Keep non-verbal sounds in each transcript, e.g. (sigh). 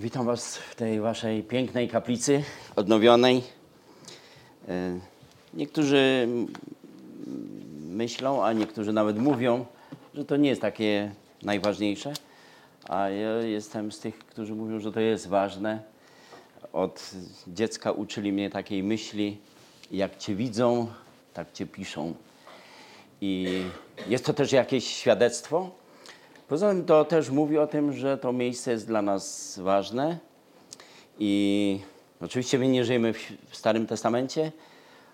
Witam Was w tej Waszej pięknej kaplicy odnowionej. E, Niektórzy myślą, a niektórzy nawet mówią, że to nie jest takie najważniejsze, a ja jestem z tych, którzy mówią, że to jest ważne. Od dziecka uczyli mnie takiej myśli, jak Cię widzą, tak Cię piszą. I jest to też jakieś świadectwo. Poza tym to też mówi o tym, że to miejsce jest dla nas ważne. I oczywiście my nie żyjemy w Starym Testamencie,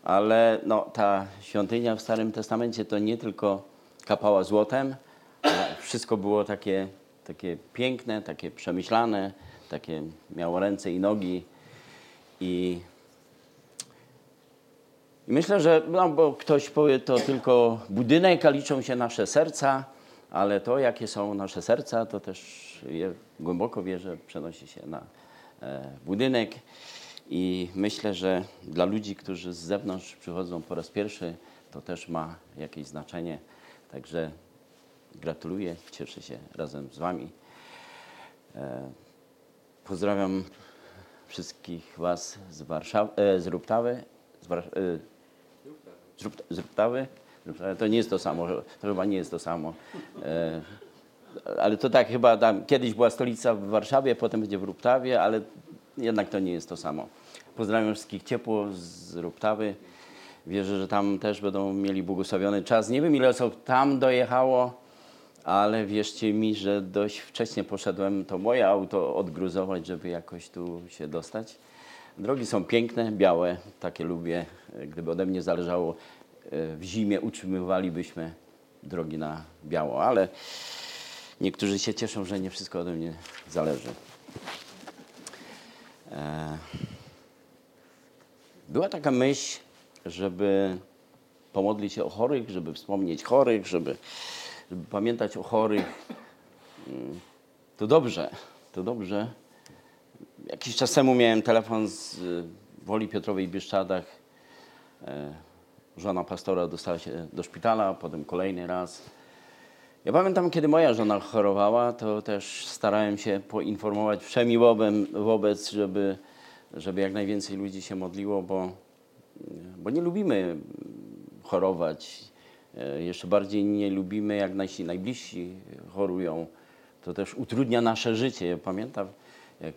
ale no, ta świątynia w Starym Testamencie to nie tylko kapała złotem, wszystko było takie, takie piękne, takie przemyślane, takie miało ręce i nogi. I i myślę, że no, bo ktoś powie, to tylko budynek, a liczą się nasze serca, ale to, jakie są nasze serca, to też głęboko wierzę, przenosi się na e, budynek. I myślę, że dla ludzi, którzy z zewnątrz przychodzą po raz pierwszy, to też ma jakieś znaczenie. Także gratuluję, cieszę się razem z Wami. E, pozdrawiam wszystkich Was z Warszawy, e, z Ruptawy, z z Ruptawy. To nie jest to samo, to chyba nie jest to samo. E, ale to tak chyba tam, kiedyś była stolica w Warszawie, potem będzie w Ruptawie, ale jednak to nie jest to samo. Pozdrawiam wszystkich ciepło z Ruptawy. Wierzę, że tam też będą mieli błogosławiony czas. Nie wiem ile osób tam dojechało, ale wierzcie mi, że dość wcześnie poszedłem to moje auto odgruzować, żeby jakoś tu się dostać. Drogi są piękne, białe, takie lubię. Gdyby ode mnie zależało, w zimie utrzymywalibyśmy drogi na biało, ale niektórzy się cieszą, że nie wszystko ode mnie zależy. E, Była taka myśl, żeby pomodlić się o chorych, żeby wspomnieć chorych, żeby, żeby pamiętać o chorych. Mm, To dobrze, to dobrze. Jakiś czas temu miałem telefon z y, Woli Piotrowej Bieszczadach. Żona pastora dostała się do szpitala, potem kolejny raz. Ja pamiętam, kiedy moja żona chorowała, to też starałem się poinformować wszemi wobec, żeby, żeby jak najwięcej ludzi się modliło, bo, bo nie lubimy chorować. E, Jeszcze bardziej nie lubimy, jak nasi najbliżsi chorują. To też utrudnia nasze życie. Ja Pamiętam, jak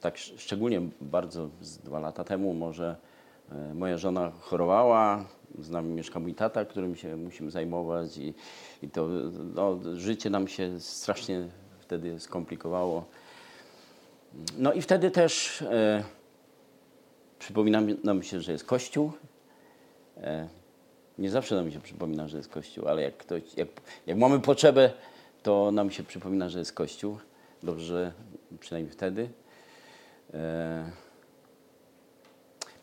tak sz- szczególnie bardzo z dwa lata temu może moja żona chorowała, z nami mieszka mój tata, którym się musimy zajmować i, i to no, życie nam się strasznie wtedy skomplikowało. No i wtedy też e, przypomina mi- nam się, że jest Kościół. E, nie zawsze nam się przypomina, że jest Kościół, ale jak, ktoś, jak, jak mamy potrzebę, to nam się przypomina, że jest Kościół. Dobrze, przynajmniej wtedy. E,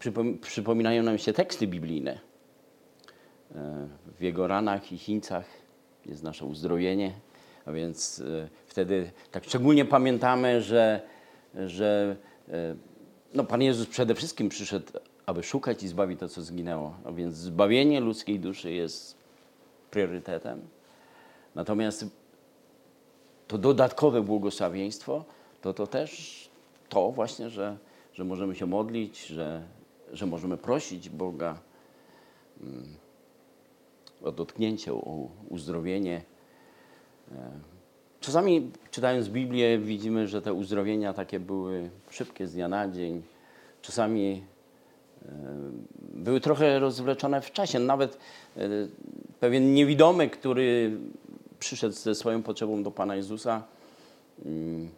przypom- przypominają nam się teksty biblijne. E, w jego ranach i chińcach jest nasze uzdrowienie, a więc e, wtedy tak szczególnie pamiętamy, że, że e, no, Pan Jezus przede wszystkim przyszedł, aby szukać i zbawić to, co zginęło. A więc zbawienie ludzkiej duszy jest priorytetem. Natomiast to dodatkowe błogosławieństwo, to to też to właśnie, że, że możemy się modlić, że, że możemy prosić Boga mm, o dotknięcie, o uzdrowienie. E, Czasami czytając Biblię widzimy, że te uzdrowienia takie były szybkie z dnia na dzień. Czasami e, były trochę rozwleczone w czasie. Nawet e, pewien niewidomy, który przyszedł ze swoją potrzebą do Pana Jezusa, mm,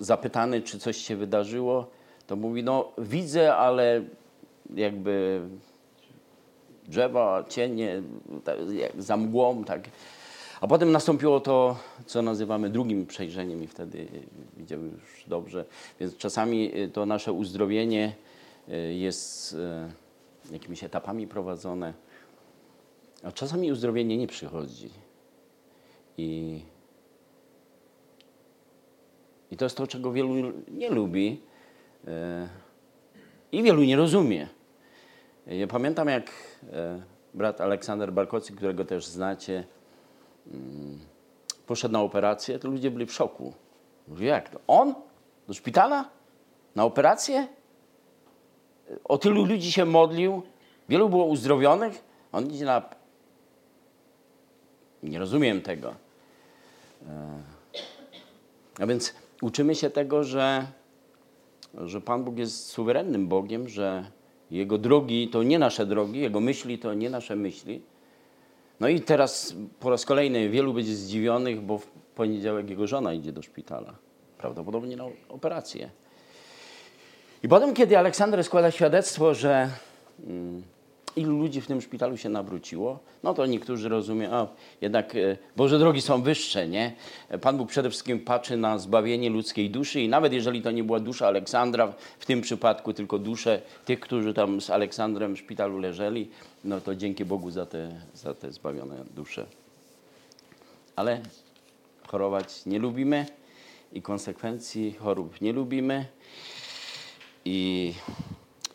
zapytany, czy coś się wydarzyło, to mówi, no widzę, ale jakby drzewa, cienie, tak, za mgłą, tak. A potem nastąpiło to, co nazywamy drugim przejrzeniem i wtedy widział już dobrze. Więc czasami y, to nasze uzdrowienie y, jest y, jakimiś etapami prowadzone, a czasami uzdrowienie nie przychodzi. I, i to jest to, czego wielu nie lubi i wielu nie rozumie. Ja pamiętam, jak e, brat Aleksander Barkocy, którego też znacie, mm, poszedł na operację, to ludzie byli w szoku. Jak to? On? Do szpitala? Na operację? O tylu ludzi się modlił, wielu było uzdrowionych, on idzie na... Nie rozumiem tego. E, a więc uczymy się tego, że, że Pan Bóg jest suwerennym Bogiem, że Jego drogi to nie nasze drogi, Jego myśli to nie nasze myśli. No i teraz po raz kolejny wielu będzie zdziwionych, bo w poniedziałek jego żona idzie do szpitala. Prawdopodobnie na operację. I potem, kiedy Aleksander składa świadectwo, że mm, ilu ludzi w tym szpitalu się nawróciło, no to niektórzy rozumieją, a jednak e, Boże drogi są wyższe, nie? Pan Bóg przede wszystkim patrzy na zbawienie ludzkiej duszy i nawet jeżeli to nie była dusza Aleksandra, w tym przypadku tylko dusze tych, którzy tam z Aleksandrem w szpitalu leżeli, no to dzięki Bogu za te, za te zbawione dusze. Ale chorować nie lubimy i konsekwencji chorób nie lubimy. I,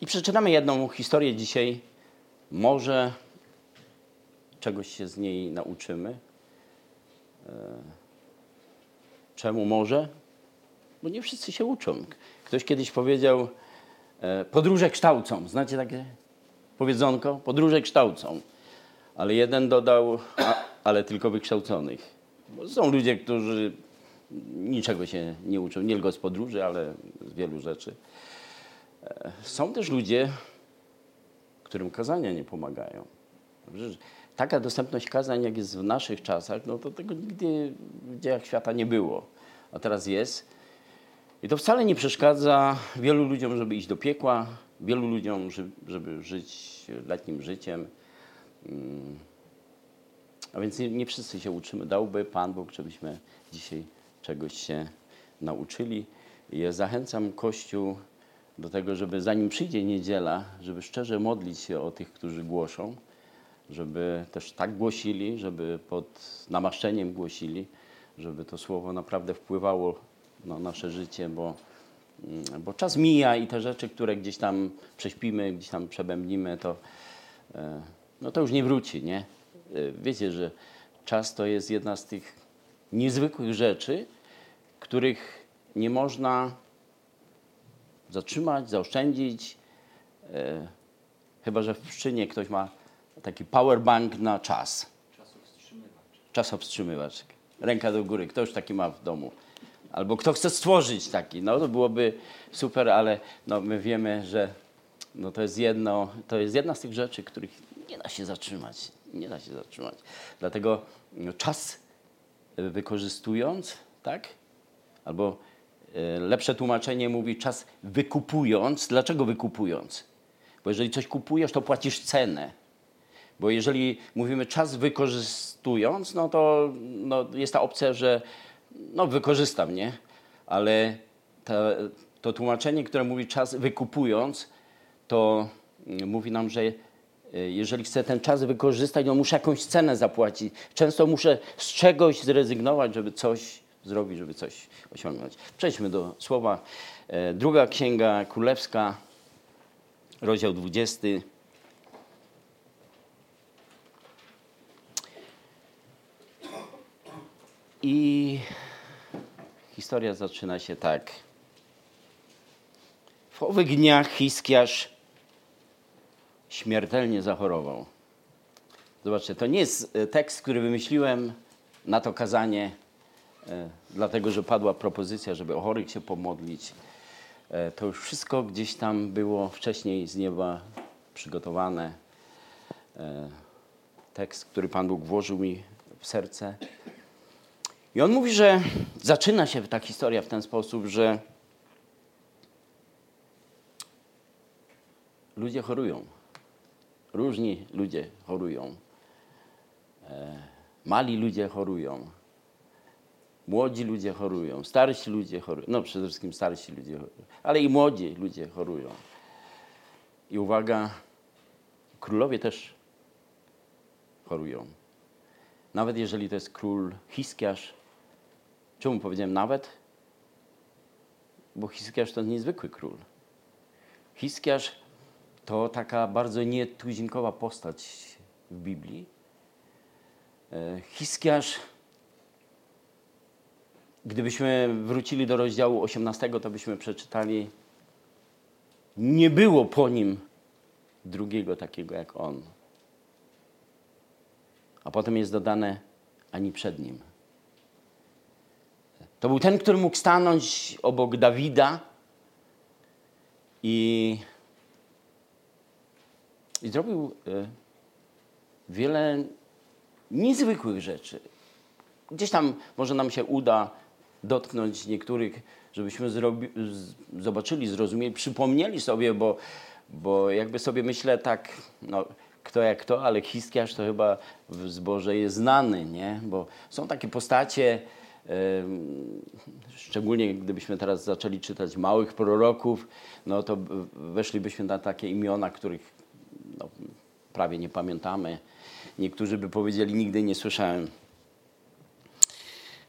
i przeczytamy jedną historię dzisiaj. Może czegoś się z niej nauczymy. E, czemu może? Bo nie wszyscy się uczą. Ktoś kiedyś powiedział, e, podróże kształcą. Znacie takie powiedzonko? Podróże kształcą. Ale jeden dodał, a, ale tylko wykształconych. Bo są ludzie, którzy niczego się nie uczą, nie tylko z podróży, ale z wielu rzeczy. E, są też ludzie, którym kazania nie pomagają. Taka dostępność kazań, jak jest w naszych czasach, no to tego nigdy w dziejach świata nie było. A teraz jest. I to wcale nie przeszkadza wielu ludziom, żeby iść do piekła, wielu ludziom, żeby żyć letnim życiem. Mm. A więc nie, wszyscy się uczymy. Dałby Pan Bóg, żebyśmy dzisiaj czegoś się nauczyli. Ja zachęcam Kościół do tego, żeby zanim przyjdzie niedziela, żeby szczerze modlić się o tych, którzy głoszą, żeby też tak głosili, żeby pod namaszczeniem głosili, żeby to słowo naprawdę wpływało na nasze życie, bo, mm, bo czas mija i te rzeczy, które gdzieś tam prześpimy, gdzieś tam przebębnimy, to, e, no to już nie wróci, nie? E, wiecie, że czas to jest jedna z tych niezwykłych rzeczy, których nie można zatrzymać, zaoszczędzić. E, chyba, że w Pszczynie ktoś ma taki powerbank na czas. Czasowstrzymywacz. Ręka do góry. Kto już taki ma w domu? Albo kto chce stworzyć taki. No to byłoby super, ale no, my wiemy, że no, to, jest jedno, to jest jedna z tych rzeczy, których nie da się zatrzymać. Nie da się zatrzymać. Dlatego no, czas wykorzystując, tak? Albo e, lepsze tłumaczenie mówi czas wykupując. Dlaczego wykupując? Bo jeżeli coś kupujesz, to płacisz cenę. Bo jeżeli mówimy czas wykorzystując, no to no jest ta opcja, że no wykorzystam, nie? Ale to tłumaczenie, które mówi czas wykupując, to mówi nam, że e, jeżeli chcę ten czas wykorzystać, no muszę jakąś cenę zapłacić. Często muszę z czegoś zrezygnować, żeby coś zrobić, żeby coś osiągnąć. Przejdźmy do słowa. E, druga Księga Królewska, rozdział 20. I historia zaczyna się tak. W owych dniach Hiskiarz śmiertelnie zachorował. Zobaczcie, to nie jest e, tekst, który wymyśliłem na to kazanie, dlatego że padła propozycja, żeby o chorych się pomodlić. E, to już wszystko gdzieś tam było wcześniej z nieba przygotowane. Tekst, który Pan Bóg włożył mi w serce. I on mówi, że zaczyna się ta historia w ten sposób, że ludzie chorują. Różni ludzie chorują. E, mali ludzie chorują. Młodzi ludzie chorują. Starsi ludzie chorują. No przede wszystkim starsi ludzie chorują. Ale i młodzi ludzie chorują. I uwaga, królowie też chorują. Nawet jeżeli to jest król Hiskiarz. Czemu powiedziałem nawet? Bo Hiskiarz to niezwykły król. Hiskiarz to taka bardzo nietuzinkowa postać w Biblii. E, Hiskiarz gdybyśmy wrócili do rozdziału 18, to byśmy przeczytali, nie było po nim drugiego takiego jak on. A potem jest dodane, ani przed nim. To był ten, który mógł stanąć obok Dawida i, i zrobił e, wiele niezwykłych rzeczy. Gdzieś tam może nam się uda dotknąć niektórych, żebyśmy zrobi, zobaczyli, zrozumieli, przypomnieli sobie, bo, bo jakby sobie myślę tak, no, kto jak kto, ale Hiskiarz to chyba w zborze jest znany, nie? Bo są takie postacie, szczególnie gdybyśmy teraz zaczęli czytać małych proroków, no to weszlibyśmy na takie imiona, których no, prawie nie pamiętamy. Niektórzy by powiedzieli, nigdy nie słyszałem.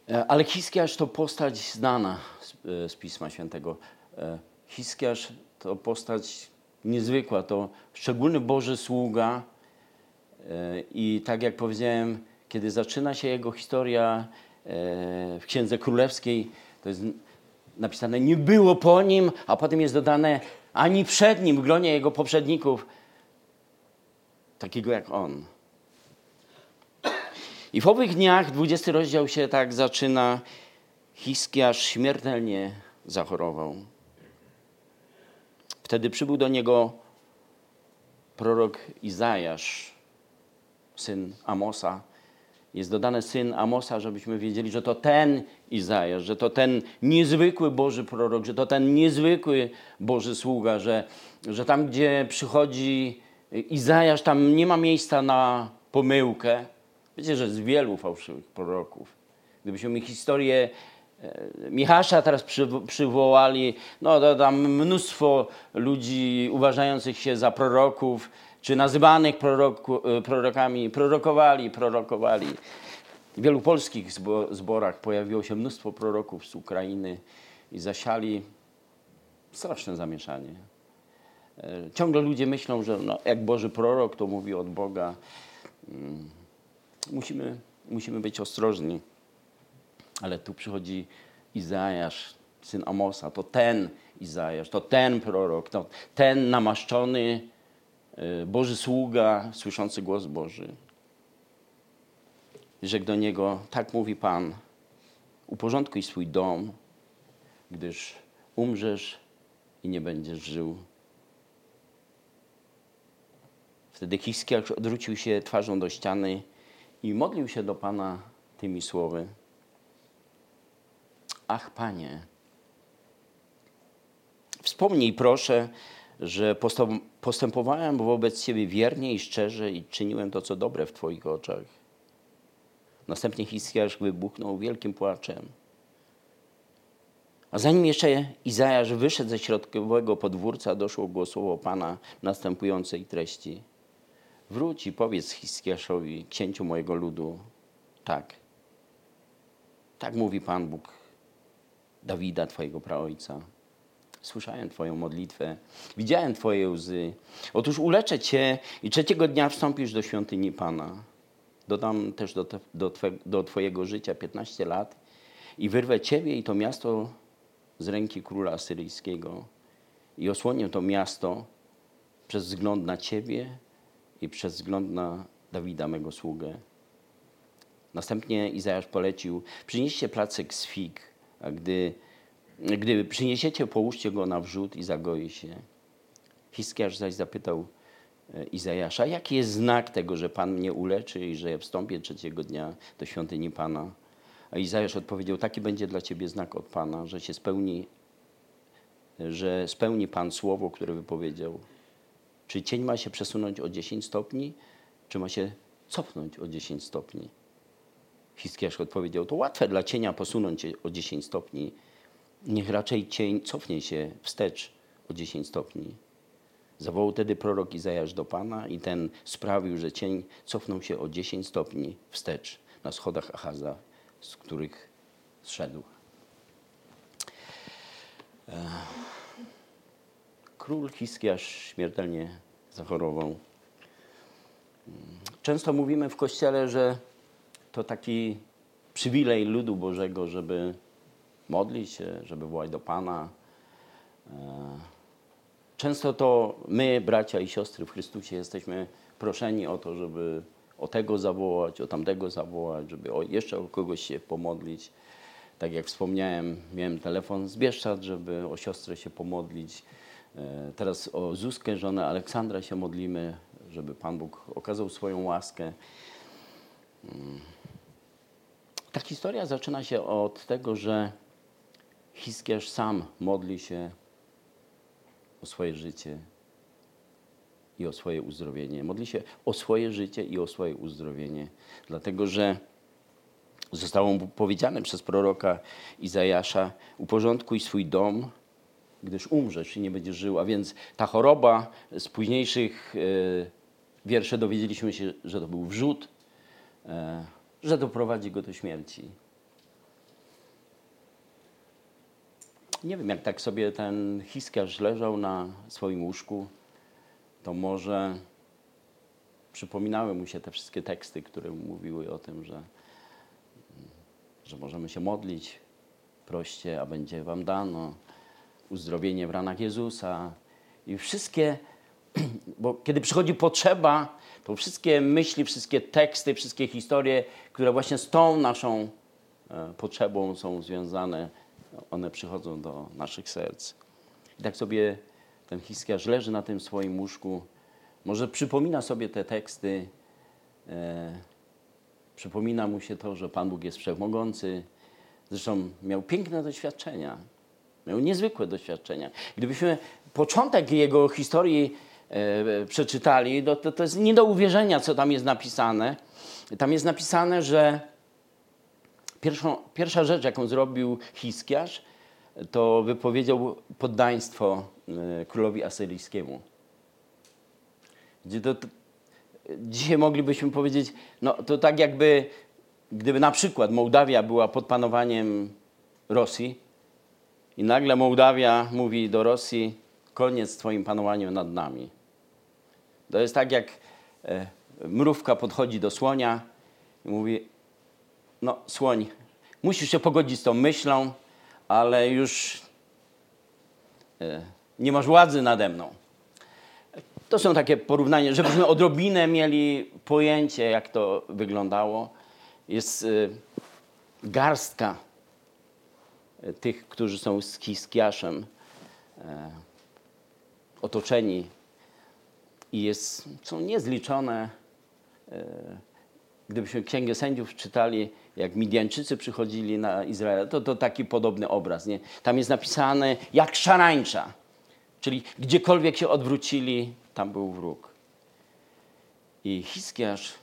E, ale Hiskiarz to postać znana z, e, z Pisma Świętego. E, Hiskiarz to postać niezwykła, to szczególny Boży sługa. I tak jak powiedziałem, kiedy zaczyna się jego historia w Księdze Królewskiej, to jest napisane, nie było po nim, a potem jest dodane, ani przed nim, w gronie jego poprzedników, takiego jak on. I w owych dniach, 20 rozdział się tak zaczyna, Hiskiasz śmiertelnie zachorował. Wtedy przybył do niego prorok Izajasz, syn Amosa. Jest dodane syn Amosa, żebyśmy wiedzieli, że to ten Izajasz, że to ten niezwykły Boży prorok, że to ten niezwykły Boży sługa, że, że tam, gdzie przychodzi Izajasz, tam nie ma miejsca na pomyłkę. Wiecie, że jest wielu fałszywych proroków. Gdybyśmy mi historię e, Michasza teraz przywołali, no to tam mnóstwo ludzi uważających się za proroków, czy nazywanych proroku, e, prorokami, prorokowali, prorokowali. W wielu polskich zborach pojawiło się mnóstwo proroków z Ukrainy i zasiali straszne zamieszanie. E, ciągle ludzie myślą, że no, jak Boży prorok to mówi od Boga. Musimy, musimy być ostrożni. Ale tu przychodzi Izajasz, syn Amosa. To ten Izajasz, to ten prorok, to ten namaszczony y, Boży sługa, słyszący głos Boży. Rzekł do niego, tak mówi Pan, uporządkuj swój dom, gdyż umrzesz i nie będziesz żył. Wtedy Hiskiarz odwrócił się twarzą do ściany i modlił się do Pana tymi słowy. Ach, Panie, wspomnij proszę, że postępowałem wobec Ciebie wiernie i szczerze i czyniłem to, co dobre w Twoich oczach. Następnie Hiskiarz wybuchnął wielkim płaczem. A zanim jeszcze Izajasz wyszedł ze środkowego podwórca, doszło głosowo Pana następującej treści – Wróć i powiedz Hiskiaszowi, księciu mojego ludu, tak. Tak mówi Pan Bóg Dawida, Twojego praojca. Słyszałem Twoją modlitwę, widziałem Twoje łzy. Otóż uleczę Cię i trzeciego dnia wstąpisz do świątyni Pana. Dodam też do, te, do, twe, do Twojego życia 15 lat i wyrwę Ciebie i to miasto z ręki króla asyryjskiego i osłonię to miasto przez wzgląd na Ciebie i przez wzgląd na Dawida, mego sługę. Następnie Izajasz polecił, przynieście placek z fig, a gdy, gdy przyniesiecie, połóżcie go na wrzód i zagoi się. Hiskiarz zaś zapytał e, Izajasza, jaki jest znak tego, że Pan mnie uleczy i że wstąpię trzeciego dnia do świątyni Pana? A Izajasz odpowiedział, taki będzie dla ciebie znak od Pana, że się spełni, że spełni Pan słowo, które wypowiedział. Czy cień ma się przesunąć o 10 stopni, czy ma się cofnąć o 10 stopni? Hiskiarz odpowiedział, to łatwe dla cienia posunąć się o 10 stopni. Niech raczej cień cofnie się wstecz o 10 stopni. Zawołał wtedy prorok Izajasz do Pana i ten sprawił, że cień cofnął się o 10 stopni wstecz na schodach Achaza, z których zszedł. Ech. Król Hiskiarz śmiertelnie zachorował. Często mówimy w kościele, że to taki przywilej ludu Bożego, żeby modlić się, żeby wołać do Pana. Często to my, bracia i siostry w Chrystusie, jesteśmy proszeni o to, żeby o tego zawołać, o tamtego zawołać, żeby jeszcze o kogoś się pomodlić. Tak jak wspomniałem, miałem telefon z Bieszczad, żeby o siostrę się pomodlić. E, teraz o Zuzkę, żonę Aleksandra się modlimy, żeby Pan Bóg okazał swoją łaskę. Mm. Ta historia zaczyna się od tego, że Hiskiarz sam modli się o swoje życie i o swoje uzdrowienie. Modli się o swoje życie i o swoje uzdrowienie, dlatego że zostało mu powiedziane przez proroka Izajasza: Uporządkuj swój dom, gdyż umrzesz i nie będziesz żył. A więc ta choroba z późniejszych e, wierszy dowiedzieliśmy się, że to był wrzód, e, że doprowadzi go do śmierci. Nie wiem, jak tak sobie ten Hiskiarz leżał na swoim łóżku, to może przypominały mu się te wszystkie teksty, które mówiły o tym, że, że możemy się modlić, proście, a będzie wam dano, uzdrowienie w ranach Jezusa i wszystkie, (clears throat) bo kiedy przychodzi potrzeba, to wszystkie myśli, wszystkie teksty, wszystkie historie, które właśnie z tą naszą e, potrzebą są związane, one przychodzą do naszych serc. I tak sobie ten Hiskiarz leży na tym swoim łóżku, może przypomina sobie te teksty, e, przypomina mu się to, że Pan Bóg jest wszechmogący. Zresztą miał piękne doświadczenia, miał niezwykłe doświadczenia. Gdybyśmy początek jego historii e, przeczytali, to, to, to jest nie do uwierzenia, co tam jest napisane. Tam jest napisane, że Pierwszą, pierwsza rzecz, jaką zrobił Hiskiarz, to wypowiedział poddaństwo e, królowi asyryjskiemu. Gdzie to, to, dzisiaj moglibyśmy powiedzieć, no to tak jakby, gdyby na przykład Mołdawia była pod panowaniem Rosji i nagle Mołdawia mówi do Rosji, koniec z twoim panowaniem nad nami. To jest tak jak e, mrówka podchodzi do słonia i mówi, no słoń, musisz się pogodzić z tą myślą, ale już e, nie masz władzy nade mną. To są takie porównania, żebyśmy odrobinę mieli pojęcie, jak to wyglądało. Jest e, garstka tych, którzy są z Hiskiaszem otoczeni i jest, są niezliczone gdybyśmy Księgę Sędziów czytali, jak Midianczycy przychodzili na Izrael, to, to taki podobny obraz. Nie? Tam jest napisane jak szarańcza, czyli gdziekolwiek się odwrócili, tam był wróg. I Hiskiarz,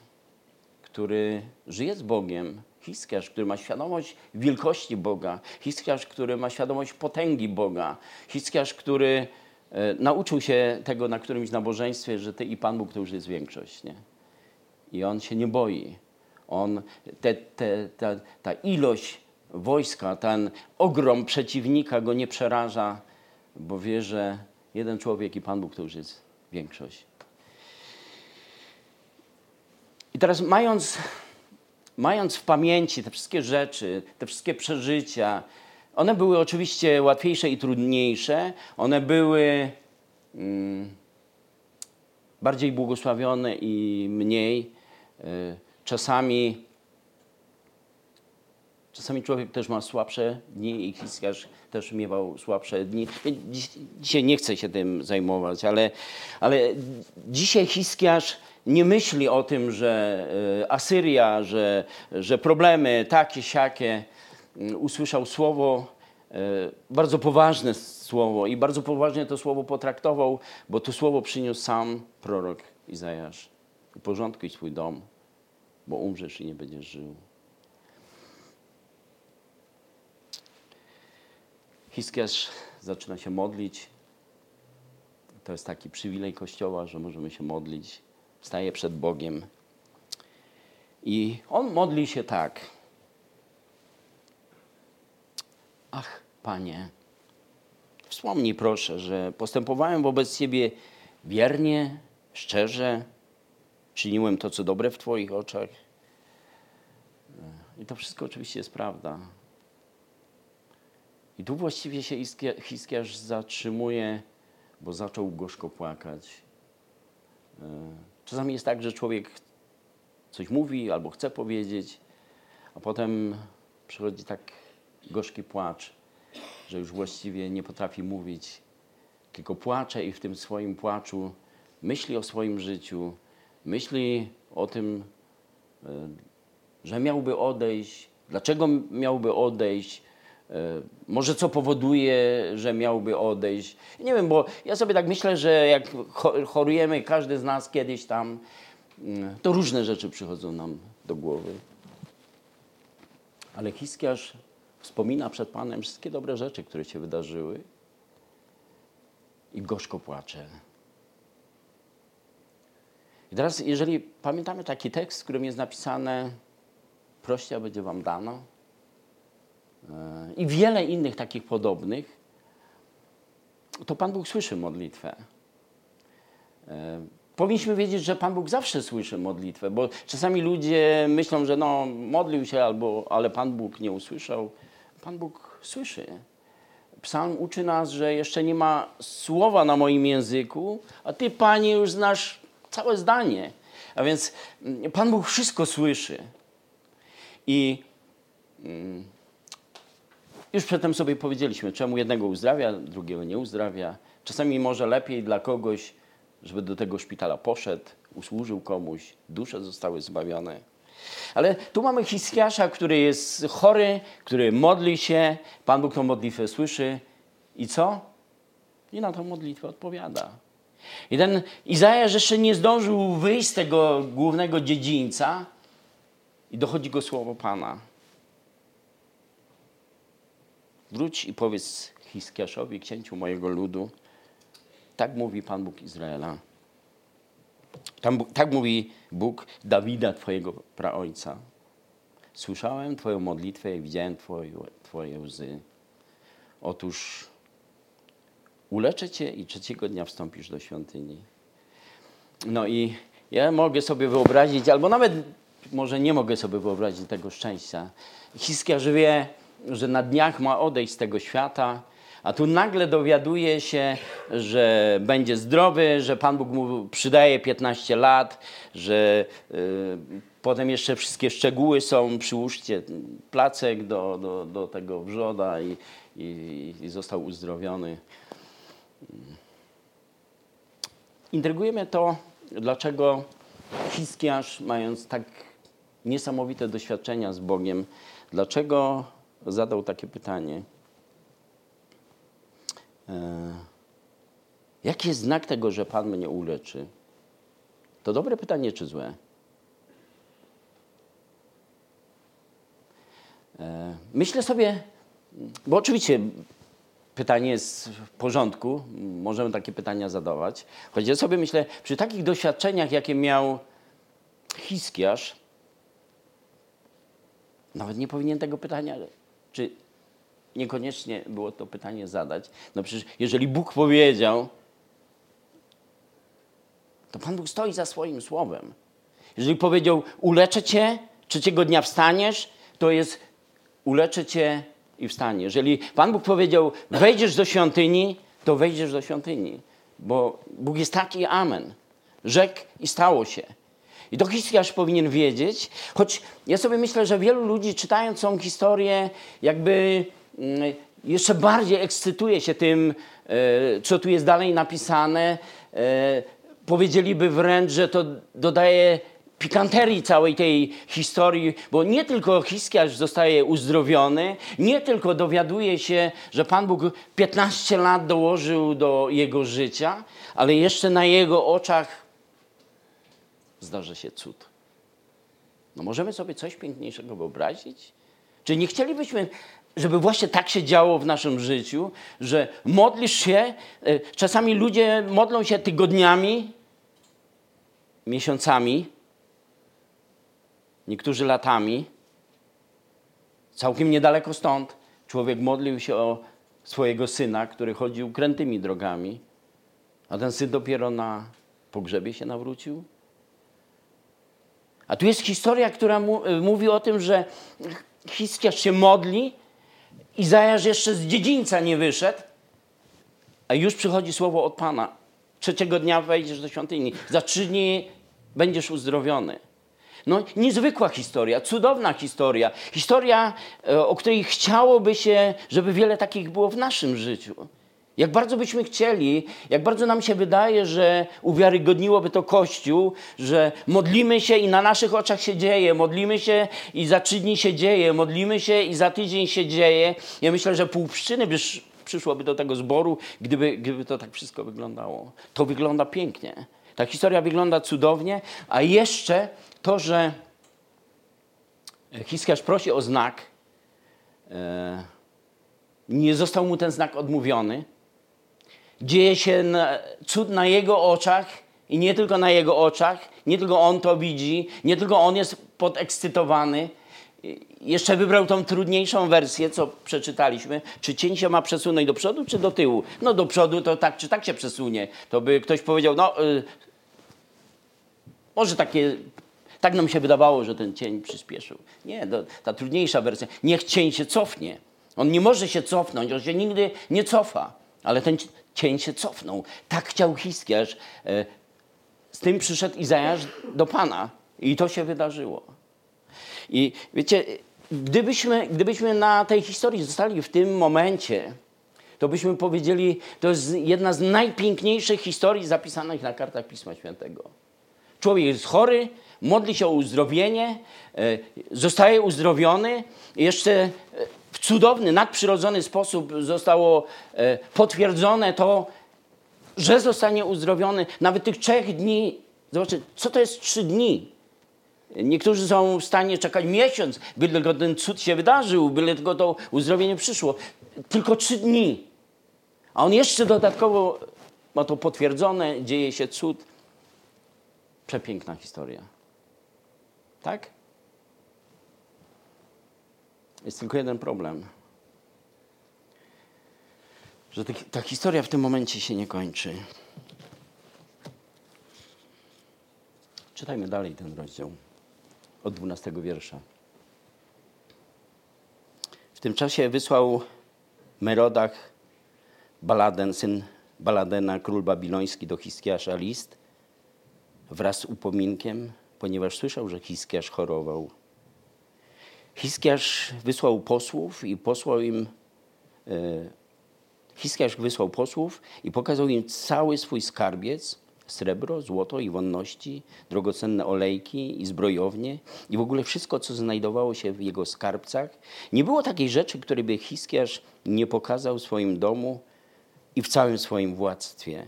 który żyje z Bogiem, Hiskiarz, który ma świadomość wielkości Boga, Hiskiarz, który ma świadomość potęgi Boga, Hiskiarz, który e, nauczył się tego na którymś nabożeństwie, że Ty i Pan Bóg to już jest większość. Nie? I on się nie boi. On, te, te, ta, ta ilość wojska, ten ogrom przeciwnika go nie przeraża, bo wie, że jeden człowiek i Pan Bóg to już jest większość. I teraz mając, mając w pamięci te wszystkie rzeczy, te wszystkie przeżycia, one były oczywiście łatwiejsze i trudniejsze, one były mm, bardziej błogosławione i mniej. Y, czasami, czasami człowiek też ma słabsze dni i Hiskiarz też miewał słabsze dni. dzisiaj nie chcę się tym zajmować, ale, ale dzisiaj Hiskiarz nie myśli o tym, że y, Asyria, że, że problemy takie, siakie. Y, usłyszał słowo, bardzo poważne słowo i bardzo poważnie to słowo potraktował, bo to słowo przyniósł sam prorok Izajasz. Uporządkuj swój dom, bo umrzesz i nie będziesz żył. Hiskiarz zaczyna się modlić. To jest taki przywilej Kościoła, że możemy się modlić. Staje przed Bogiem. I on modli się tak. Ach, Panie, wspomnij proszę, że postępowałem wobec Ciebie wiernie, szczerze, czyniłem to, co dobre w Twoich oczach. I to wszystko oczywiście jest prawda. I tu właściwie się Hiskiarz zatrzymuje, bo zaczął gorzko płakać. Czasami jest tak, że człowiek coś mówi albo chce powiedzieć, a potem przychodzi tak gorzki płacz, że już właściwie nie potrafi mówić, tylko płacze i w tym swoim płaczu myśli o swoim życiu, myśli o tym, e, że miałby odejść, dlaczego miałby odejść, może co powoduje, że miałby odejść. Nie wiem, bo ja sobie tak myślę, że jak chorujemy, każdy z nas kiedyś tam, mm, to różne rzeczy przychodzą nam do głowy. Ale Hiskiarz wspomina przed Panem wszystkie dobre rzeczy, które się wydarzyły i gorzko płacze. I teraz, jeżeli pamiętamy taki tekst, w którym jest napisane proście, a będzie wam dano e, i wiele innych takich podobnych, to Pan Bóg słyszy modlitwę. E, powinniśmy wiedzieć, że Pan Bóg zawsze słyszy modlitwę, bo czasami ludzie myślą, że no, modlił się, albo, ale Pan Bóg nie usłyszał. Pan Bóg słyszy. Psalm uczy nas, że jeszcze nie ma słowa na moim języku, a Ty, Panie, już znasz całe zdanie. A więc mm, Pan Bóg wszystko słyszy. I mm, już przedtem sobie powiedzieliśmy, czemu jednego uzdrawia, drugiego nie uzdrawia. Czasami może lepiej dla kogoś, żeby do tego szpitala poszedł, usłużył komuś, dusze zostały zbawione. Ale tu mamy Hiskiasza, który jest chory, który modli się, Pan Bóg tą modlitwę słyszy i co? I na tą modlitwę odpowiada. I ten Izajasz jeszcze nie zdążył wyjść z tego głównego dziedzińca i dochodzi go słowo Pana. Wróć i powiedz Hiskiaszowi, księciu mojego ludu, tak mówi Pan Bóg Izraela. Tam, tak mówi Bóg Dawida, Twojego praojca. Słyszałem Twoją modlitwę i widziałem twoje, twoje łzy. Otóż uleczę Cię i trzeciego dnia wstąpisz do świątyni. No i ja mogę sobie wyobrazić, albo nawet może nie mogę sobie wyobrazić tego szczęścia. Hiskiarz wie, że na dniach ma odejść z tego świata, a tu nagle dowiaduje się, że będzie zdrowy, że Pan Bóg mu przydaje 15 lat, że y, potem jeszcze wszystkie szczegóły są. Przyłóżcie placek do, do, do tego wrzoda i, i, i został uzdrowiony. Intryguje mnie to, dlaczego Hiskiarz, mając tak niesamowite doświadczenia z Bogiem, dlaczego zadał takie pytanie. E, jaki jest znak tego, że Pan mnie uleczy? To dobre pytanie czy złe? E, myślę sobie, bo oczywiście pytanie jest w porządku, możemy takie pytania zadawać. Choć ja sobie myślę, przy takich doświadczeniach, jakie miał Hiskiarz, nawet nie powinien tego pytania, czy niekoniecznie było to pytanie zadać. No przecież jeżeli Bóg powiedział, to Pan Bóg stoi za swoim słowem. Jeżeli powiedział, uleczę cię, trzeciego dnia wstaniesz, to jest uleczę cię i wstanie. Jeżeli Pan Bóg powiedział, wejdziesz do świątyni, to wejdziesz do świątyni. Bo Bóg jest taki amen. Rzekł i stało się. I to Hiskiarz powinien wiedzieć, choć ja sobie myślę, że wielu ludzi czytając tą historię jakby mm, jeszcze bardziej ekscytuje się tym, e, co tu jest dalej napisane. E, powiedzieliby wręcz, że to dodaje pikanterii całej tej historii, bo nie tylko Hiskiarz zostaje uzdrowiony, nie tylko dowiaduje się, że Pan Bóg 15 lat dołożył do jego życia, ale jeszcze na jego oczach zdarzy się cud. No możemy sobie coś piękniejszego wyobrazić? Czy nie chcielibyśmy, żeby właśnie tak się działo w naszym życiu, że modlisz się, e, czasami ludzie modlą się tygodniami, miesiącami, niektórzy latami. Całkiem niedaleko stąd człowiek modlił się o swojego syna, który chodził krętymi drogami, a ten syn dopiero na pogrzebie się nawrócił. A tu jest historia, która mu, mówi o tym, że Hiskiarz się modli, Izajasz jeszcze z dziedzińca nie wyszedł, a już przychodzi słowo od Pana. Trzeciego dnia wejdziesz do świątyni. Za trzy dni będziesz uzdrowiony. No, niezwykła historia, cudowna historia. Historia, e, o której chciałoby się, żeby wiele takich było w naszym życiu. Jak bardzo byśmy chcieli, jak bardzo nam się wydaje, że uwiarygodniłoby to Kościół, że modlimy się i na naszych oczach się dzieje, modlimy się i za trzy dni się dzieje, modlimy się i za tydzień się dzieje. Ja myślę, że pół pszczyny by przyszłoby do tego zboru, gdyby, gdyby to tak wszystko wyglądało. To wygląda pięknie. Ta historia wygląda cudownie, a jeszcze to, że Hiskiarz prosi o znak, e, nie został mu ten znak odmówiony. Dzieje się cud na jego oczach i nie tylko na jego oczach, nie tylko on to widzi, nie tylko on jest podekscytowany. Jeszcze wybrał tą trudniejszą wersję, co przeczytaliśmy. Czy cień się ma przesunąć do przodu, czy do tyłu? No do przodu to tak czy tak się przesunie. To by ktoś powiedział, no y, może takie, tak nam się wydawało, że ten cień przyspieszył. Nie, to, ta trudniejsza wersja. Niech cień się cofnie. On nie może się cofnąć, on się nigdy nie cofa. Ale ten cień się cofnął. Tak chciał Hiskiarz. E, z tym przyszedł Izajasz do Pana i to się wydarzyło. I wiecie, gdybyśmy, gdybyśmy na tej historii zostali w tym momencie, to byśmy powiedzieli, to jest jedna z najpiękniejszych historii zapisanych na kartach Pisma Świętego. Człowiek jest chory, modli się o uzdrowienie, e, zostaje uzdrowiony, jeszcze e, cudowny, nadprzyrodzony sposób zostało e, potwierdzone to, że zostanie uzdrowiony. Nawet tych trzech dni, zobaczcie, co to jest trzy dni? Niektórzy są w stanie czekać miesiąc, by tylko ten cud się wydarzył, by tylko to uzdrowienie przyszło. Tylko trzy dni. A on jeszcze dodatkowo ma to potwierdzone, dzieje się cud. Przepiękna historia. Tak? Jest tylko jeden problem. Że ta, historia w tym momencie się nie kończy. Czytajmy dalej ten rozdział od 12 wiersza. W tym czasie wysłał Merodach Baladen, syn Baladena, król babiloński, do Hiskiasza list wraz z upominkiem, ponieważ słyszał, że Hiskiasz chorował. Hiskiasz wysłał posłów i posłał im e, Hiskiasz wysłał posłów i pokazał im cały swój skarbiec, srebro, złoto i wonności, drogocenne olejki i zbrojownie i w ogóle wszystko, co znajdowało się w jego skarbcach. Nie było takiej rzeczy, której by Hiskiasz nie pokazał w swoim domu i w całym swoim władztwie.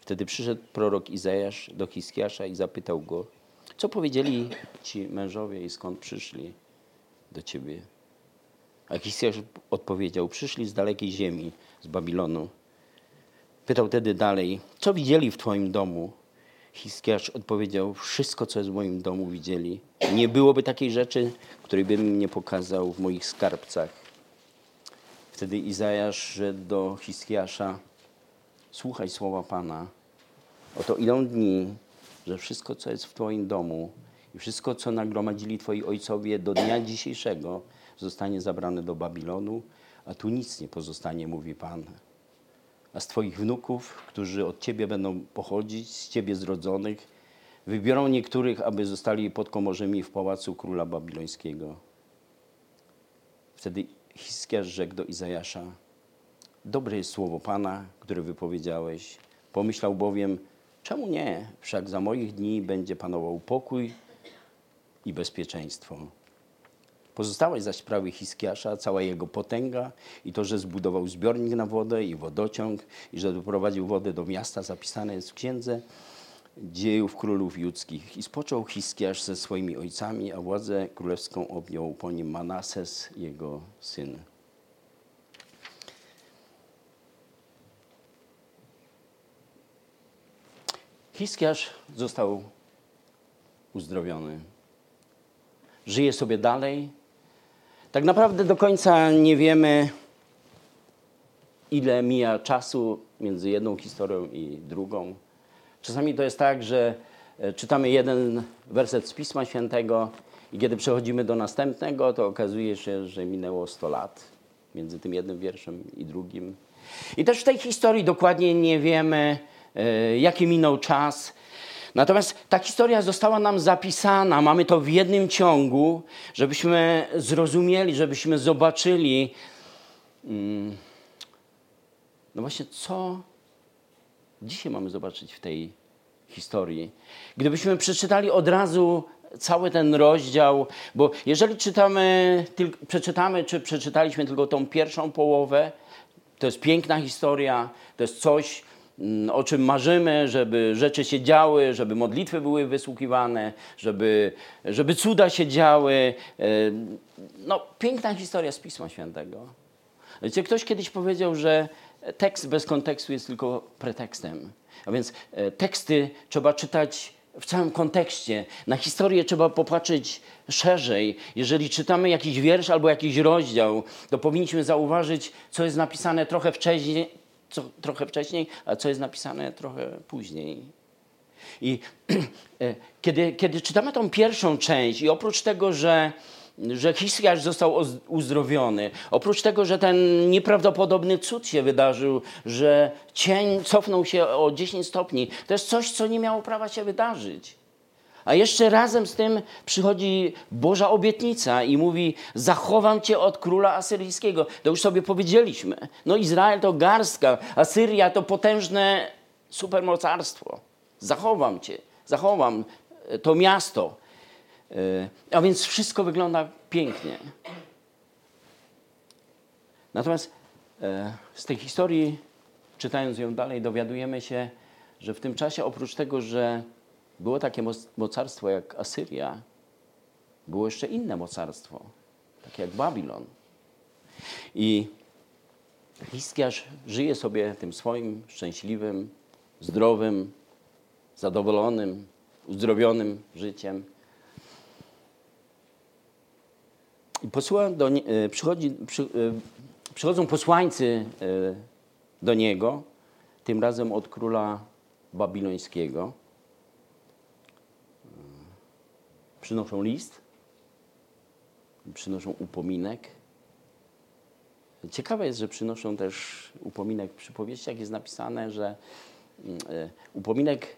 Wtedy przyszedł prorok Izajasz do Hiskiasza i zapytał go, co powiedzieli ci mężowie i skąd przyszli do ciebie? A Hiskiasz odpowiedział, przyszli z dalekiej ziemi, z Babilonu. Pytał tedy dalej, co widzieli w twoim domu? Hiskiasz odpowiedział, wszystko, co jest w moim domu widzieli. Nie byłoby takiej rzeczy, której bym nie pokazał w moich skarbcach. Wtedy Izajasz szedł do Hiskiasza, słuchaj słowa Pana. Oto idą dni, że wszystko, co jest w Twoim domu wszystko, co nagromadzili Twoi ojcowie do dnia dzisiejszego, zostanie zabrane do Babilonu, a tu nic nie pozostanie, mówi Pan. A z Twoich wnuków, którzy od Ciebie będą pochodzić, z Ciebie zrodzonych, wybiorą niektórych, aby zostali podkomorzymi w pałacu króla babilońskiego. Wtedy Hiskiarz rzekł do Izajasza, dobre jest słowo Pana, które wypowiedziałeś. Pomyślał bowiem, czemu nie? Wszak za moich dni będzie panował pokój i bezpieczeństwo. Pozostałe zaś sprawy Hiskiasza, cała jego potęga i to, że zbudował zbiornik na wodę i wodociąg i że doprowadził wodę do miasta, zapisane jest w księdze dziejów królów judzkich. I spoczął Hiskiasz ze swoimi ojcami, a władzę królewską objął po nim Manases, jego syn. Hiskiasz został uzdrowiony. Żyje sobie dalej. Tak naprawdę do końca nie wiemy, ile mija czasu między jedną historią i drugą. Czasami to jest tak, że e, czytamy jeden werset z Pisma Świętego I kiedy przechodzimy do następnego, to okazuje się, że minęło 100 lat między tym jednym wierszem i drugim. I też w tej historii dokładnie nie wiemy, e, jaki minął czas. Natomiast ta historia została nam zapisana, mamy to w jednym ciągu, żebyśmy zrozumieli, żebyśmy zobaczyli, mm, no właśnie, co dzisiaj mamy zobaczyć w tej historii. Gdybyśmy przeczytali od razu cały ten rozdział, bo jeżeli czytamy, przeczytamy, czy przeczytaliśmy tylko tą pierwszą połowę, to jest piękna historia, to jest coś, o czym marzymy, żeby rzeczy się działy, żeby modlitwy były wysłuchiwane, żeby, żeby cuda się działy. E, no, piękna historia z Pisma Świętego. Wiecie, ktoś kiedyś powiedział, że tekst bez kontekstu jest tylko pretekstem. A więc e, teksty trzeba czytać w całym kontekście. Na historię trzeba popatrzeć szerzej. Jeżeli czytamy jakiś wiersz albo jakiś rozdział, to powinniśmy zauważyć, co jest napisane trochę wcześniej, co, trochę wcześniej, a co jest napisane trochę później. I (clears throat) e, kiedy, kiedy czytamy tą pierwszą część, i oprócz tego, że że Hiskiarz został uzdrowiony. Oprócz tego, że ten nieprawdopodobny cud się wydarzył, że cień cofnął się o 10 stopni, to jest coś, co nie miało prawa się wydarzyć. A jeszcze razem z tym przychodzi Boża obietnica i mówi: Zachowam cię od króla asyryjskiego. To już sobie powiedzieliśmy. No, Izrael to garstka, Asyria to potężne supermocarstwo. Zachowam cię, zachowam to miasto. E, a więc wszystko wygląda pięknie. Natomiast e, z tej historii, czytając ją dalej, dowiadujemy się, że w tym czasie oprócz tego, że było takie mocarstwo jak Asyria, było jeszcze inne mocarstwo, takie jak Babilon. I Hiskiarz żyje sobie tym swoim szczęśliwym, zdrowym, zadowolonym, uzdrowionym życiem. I do, e, przychodzi, przy, e, przychodzą posłańcy e, do niego, tym razem od króla babilońskiego. Przynoszą list, przynoszą upominek. Ciekawe jest, że przynoszą też upominek. Przy powieściach jest napisane, że mm, upominek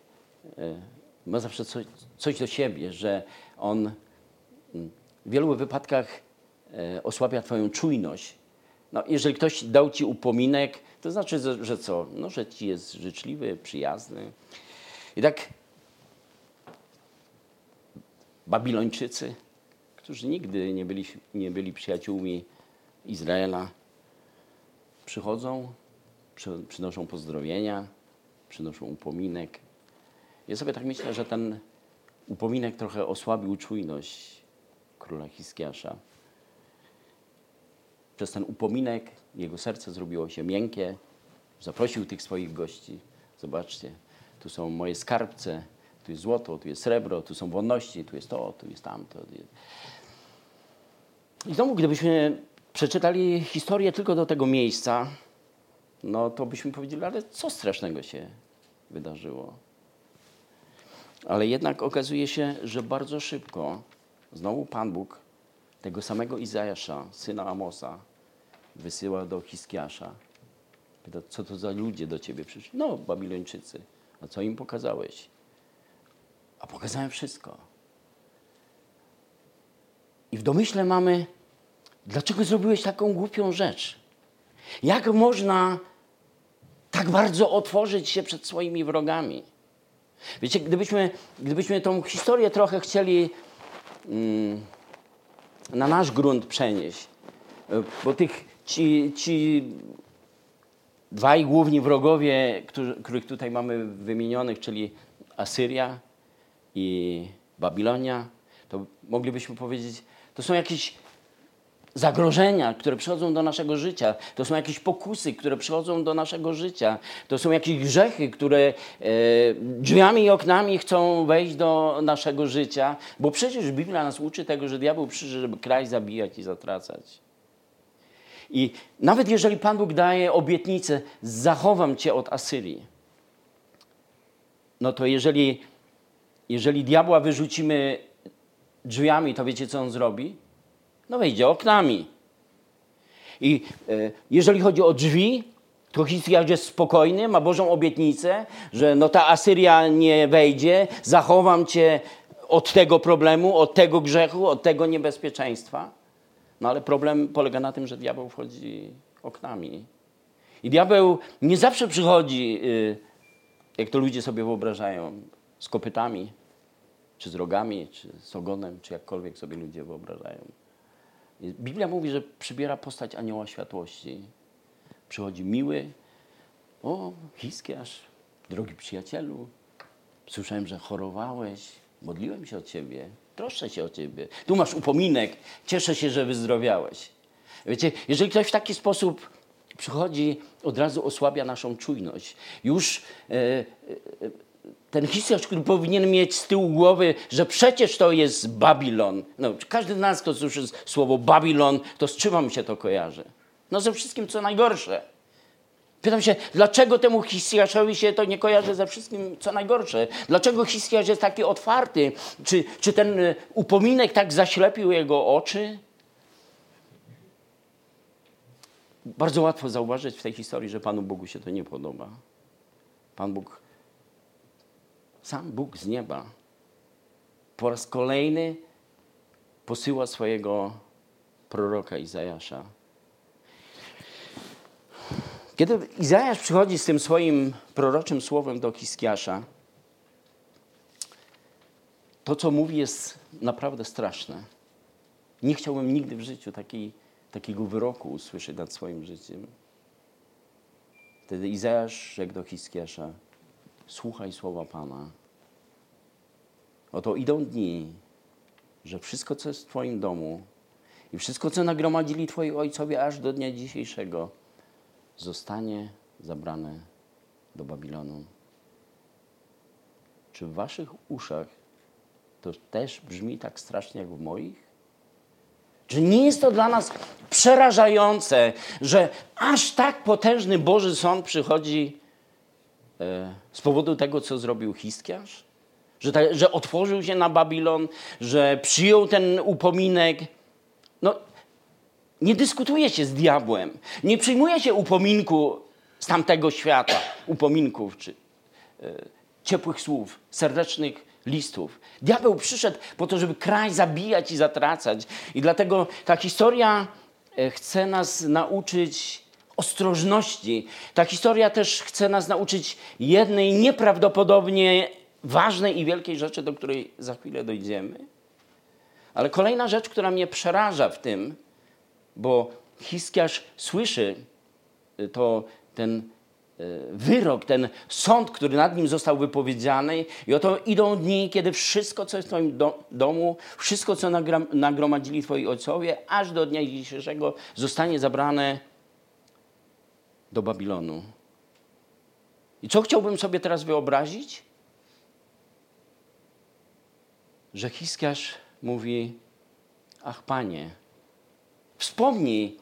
ma zawsze coś, coś do siebie, że on mm, w wielu wypadkach E, osłabia Twoją czujność. No, jeżeli ktoś dał Ci upominek, to znaczy, że co? No, że Ci jest życzliwy, przyjazny. I tak Babilończycy, którzy nigdy nie byli, nie byli przyjaciółmi Izraela, przychodzą, przy, przynoszą pozdrowienia, przynoszą upominek. Ja sobie tak myślę, że ten upominek trochę osłabił czujność króla Hiskiasza. Przez ten upominek jego serce zrobiło się miękkie. Zaprosił tych swoich gości. Zobaczcie, tu są moje skarbce, tu jest złoto, tu jest srebro, tu są wonności, tu jest to, tu jest tamto. I znowu, gdybyśmy przeczytali historię tylko do tego miejsca, no to byśmy powiedzieli, ale co strasznego się wydarzyło? Ale jednak okazuje się, że bardzo szybko znowu Pan Bóg tego samego Izajasza, syna Amosa, wysyła do Hiskiasza. Pyta, co to za ludzie do ciebie przyszli? No, Babilończycy. A co im pokazałeś? A pokazałem wszystko. I w domyśle mamy, dlaczego zrobiłeś taką głupią rzecz? Jak można tak bardzo otworzyć się przed swoimi wrogami? Wiecie, gdybyśmy, gdybyśmy tą historię trochę chcieli mm, na nasz grunt przenieść, bo tych ci, ci dwaj główni wrogowie, którzy, których tutaj mamy wymienionych, czyli Asyria i Babilonia, to moglibyśmy powiedzieć, to są jakieś zagrożenia, które przychodzą do naszego życia. To są jakieś pokusy, które przychodzą do naszego życia. To są jakieś grzechy, które e, drzwiami i oknami chcą wejść do naszego życia. Bo przecież Biblia nas uczy tego, że diabeł przyszedł, żeby kraj zabijać i zatracać. I nawet jeżeli Pan Bóg daje obietnicę, zachowam cię od Asyrii, no to jeżeli, jeżeli diabła wyrzucimy drzwiami, to wiecie, co on zrobi? No wejdzie oknami. I e, jeżeli chodzi o drzwi, to Hizkiasz jest spokojny, ma Bożą obietnicę, że no ta Asyria nie wejdzie, zachowam cię od tego problemu, od tego grzechu, od tego niebezpieczeństwa. No ale problem polega na tym, że diabeł wchodzi oknami. I diabeł nie zawsze przychodzi, y, jak to ludzie sobie wyobrażają, z kopytami, czy z rogami, czy z ogonem, czy jakkolwiek sobie ludzie wyobrażają. Biblia mówi, że przybiera postać anioła światłości. Przychodzi miły, o, Hiskiasz, drogi przyjacielu, słyszałem, że chorowałeś, modliłem się o ciebie, troszczę się o ciebie. Tu masz upominek, cieszę się, że wyzdrowiałeś. Wiecie, jeżeli ktoś w taki sposób przychodzi, od razu osłabia naszą czujność. Już e, e, ten Hiskiasz, który powinien mieć z tyłu głowy, że przecież to jest Babilon. No, każdy z nas, kto słyszy słowo Babilon, to z czym wam się to kojarzy? No ze wszystkim, co najgorsze. Pytam się, dlaczego temu Hiskiaszowi się to nie kojarzy ze wszystkim, co najgorsze? Dlaczego Hiskiasz jest taki otwarty? Czy, czy ten e, upominek tak zaślepił jego oczy? Bardzo łatwo zauważyć w tej historii, że Panu Bogu się to nie podoba. Pan Bóg, sam Bóg z nieba, po raz kolejny posyła swojego proroka Izajasza. Kiedy Izajasz przychodzi z tym swoim proroczym słowem do Hiskiasza, to, co mówi, jest naprawdę straszne. Nie chciałbym nigdy w życiu takiej takiego wyroku usłyszeć nad swoim życiem. Wtedy Izajasz rzekł do Hiskiasza, słuchaj słowa Pana. Oto idą dni, że wszystko, co jest w Twoim domu i wszystko, co nagromadzili Twoi ojcowie aż do dnia dzisiejszego, zostanie zabrane do Babilonu. Czy w Waszych uszach to też brzmi tak strasznie jak w moich? Czy nie jest to dla nas przerażające, że aż tak potężny Boży Sąd przychodzi e, z powodu tego, co zrobił Hiskiarz? Że, ta, że otworzył się na Babilon, że przyjął ten upominek. No, nie dyskutuje się z diabłem, nie przyjmuje się upominku z tamtego świata, upominków czy e, ciepłych słów, serdecznych listów. Diabeł przyszedł po to, żeby kraj zabijać i zatracać. I dlatego ta historia e, chce nas nauczyć ostrożności. Ta historia też chce nas nauczyć jednej nieprawdopodobnie ważnej i wielkiej rzeczy, do której za chwilę dojdziemy. Ale kolejna rzecz, która mnie przeraża w tym, bo Hiskiarz słyszy e, to ten E, wyrok, ten sąd, który nad nim został wypowiedziany. I oto idą dni, kiedy wszystko, co jest w Twoim do, domu, wszystko, co nagromadzili Twoi ojcowie, aż do dnia dzisiejszego zostanie zabrane do Babilonu. I co chciałbym sobie teraz wyobrazić? Że Hiskiarz mówi, ach Panie, wspomnij,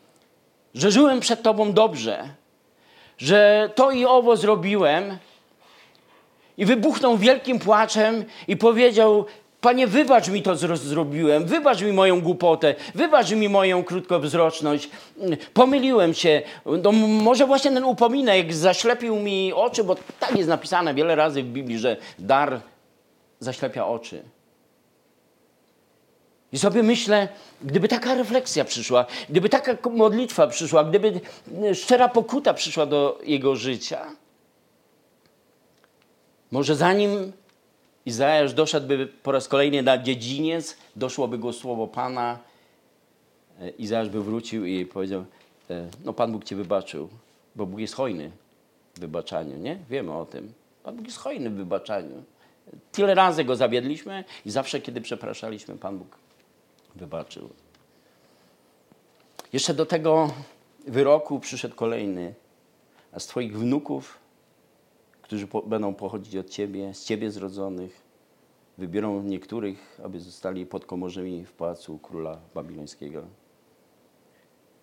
że żyłem przed Tobą dobrze, że to i owo zrobiłem i wybuchnął wielkim płaczem i powiedział, Panie, wybacz mi to, co zrobiłem, wybacz mi moją głupotę, wybacz mi moją krótkowzroczność. Pomyliłem się. No, może właśnie ten upominek zaślepił mi oczy, bo tak jest napisane wiele razy w Biblii, że dar zaślepia oczy. I sobie myślę, gdyby taka refleksja przyszła, gdyby taka modlitwa przyszła, gdyby szczera pokuta przyszła do jego życia, może zanim Izajasz doszedłby po raz kolejny na dziedziniec, doszłoby go słowo Pana, e, Izajasz by wrócił i powiedział, e, no Pan Bóg Cię wybaczył, bo Bóg jest hojny w wybaczaniu, nie? Wiemy o tym. Pan Bóg jest hojny w wybaczaniu. Tyle razy Go zawiedliśmy i zawsze, kiedy przepraszaliśmy, Pan Bóg wybaczył. Jeszcze do tego wyroku przyszedł kolejny, a z Twoich wnuków, którzy po, będą pochodzić od Ciebie, z Ciebie zrodzonych, wybiorą niektórych, aby zostali podkomorzymi w pałacu króla babilońskiego.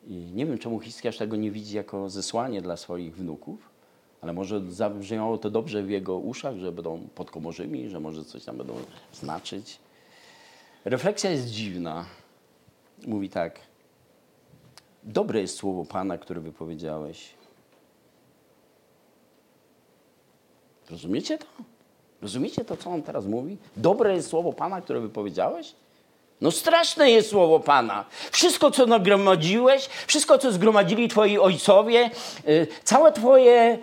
I nie wiem, czemu Hiskiarz tego nie widzi jako zesłanie dla swoich wnuków, ale może zabrzmiało to dobrze w jego uszach, że będą podkomorzymi, że może coś tam będą znaczyć. Refleksja jest dziwna. Mówi tak. Dobre jest słowo Pana, które wypowiedziałeś. Rozumiecie to? Rozumiecie to, co on teraz mówi? Dobre jest słowo Pana, które wypowiedziałeś? No straszne jest słowo Pana. Wszystko, co nagromadziłeś, wszystko, co zgromadzili twoi ojcowie, yy, całe twoje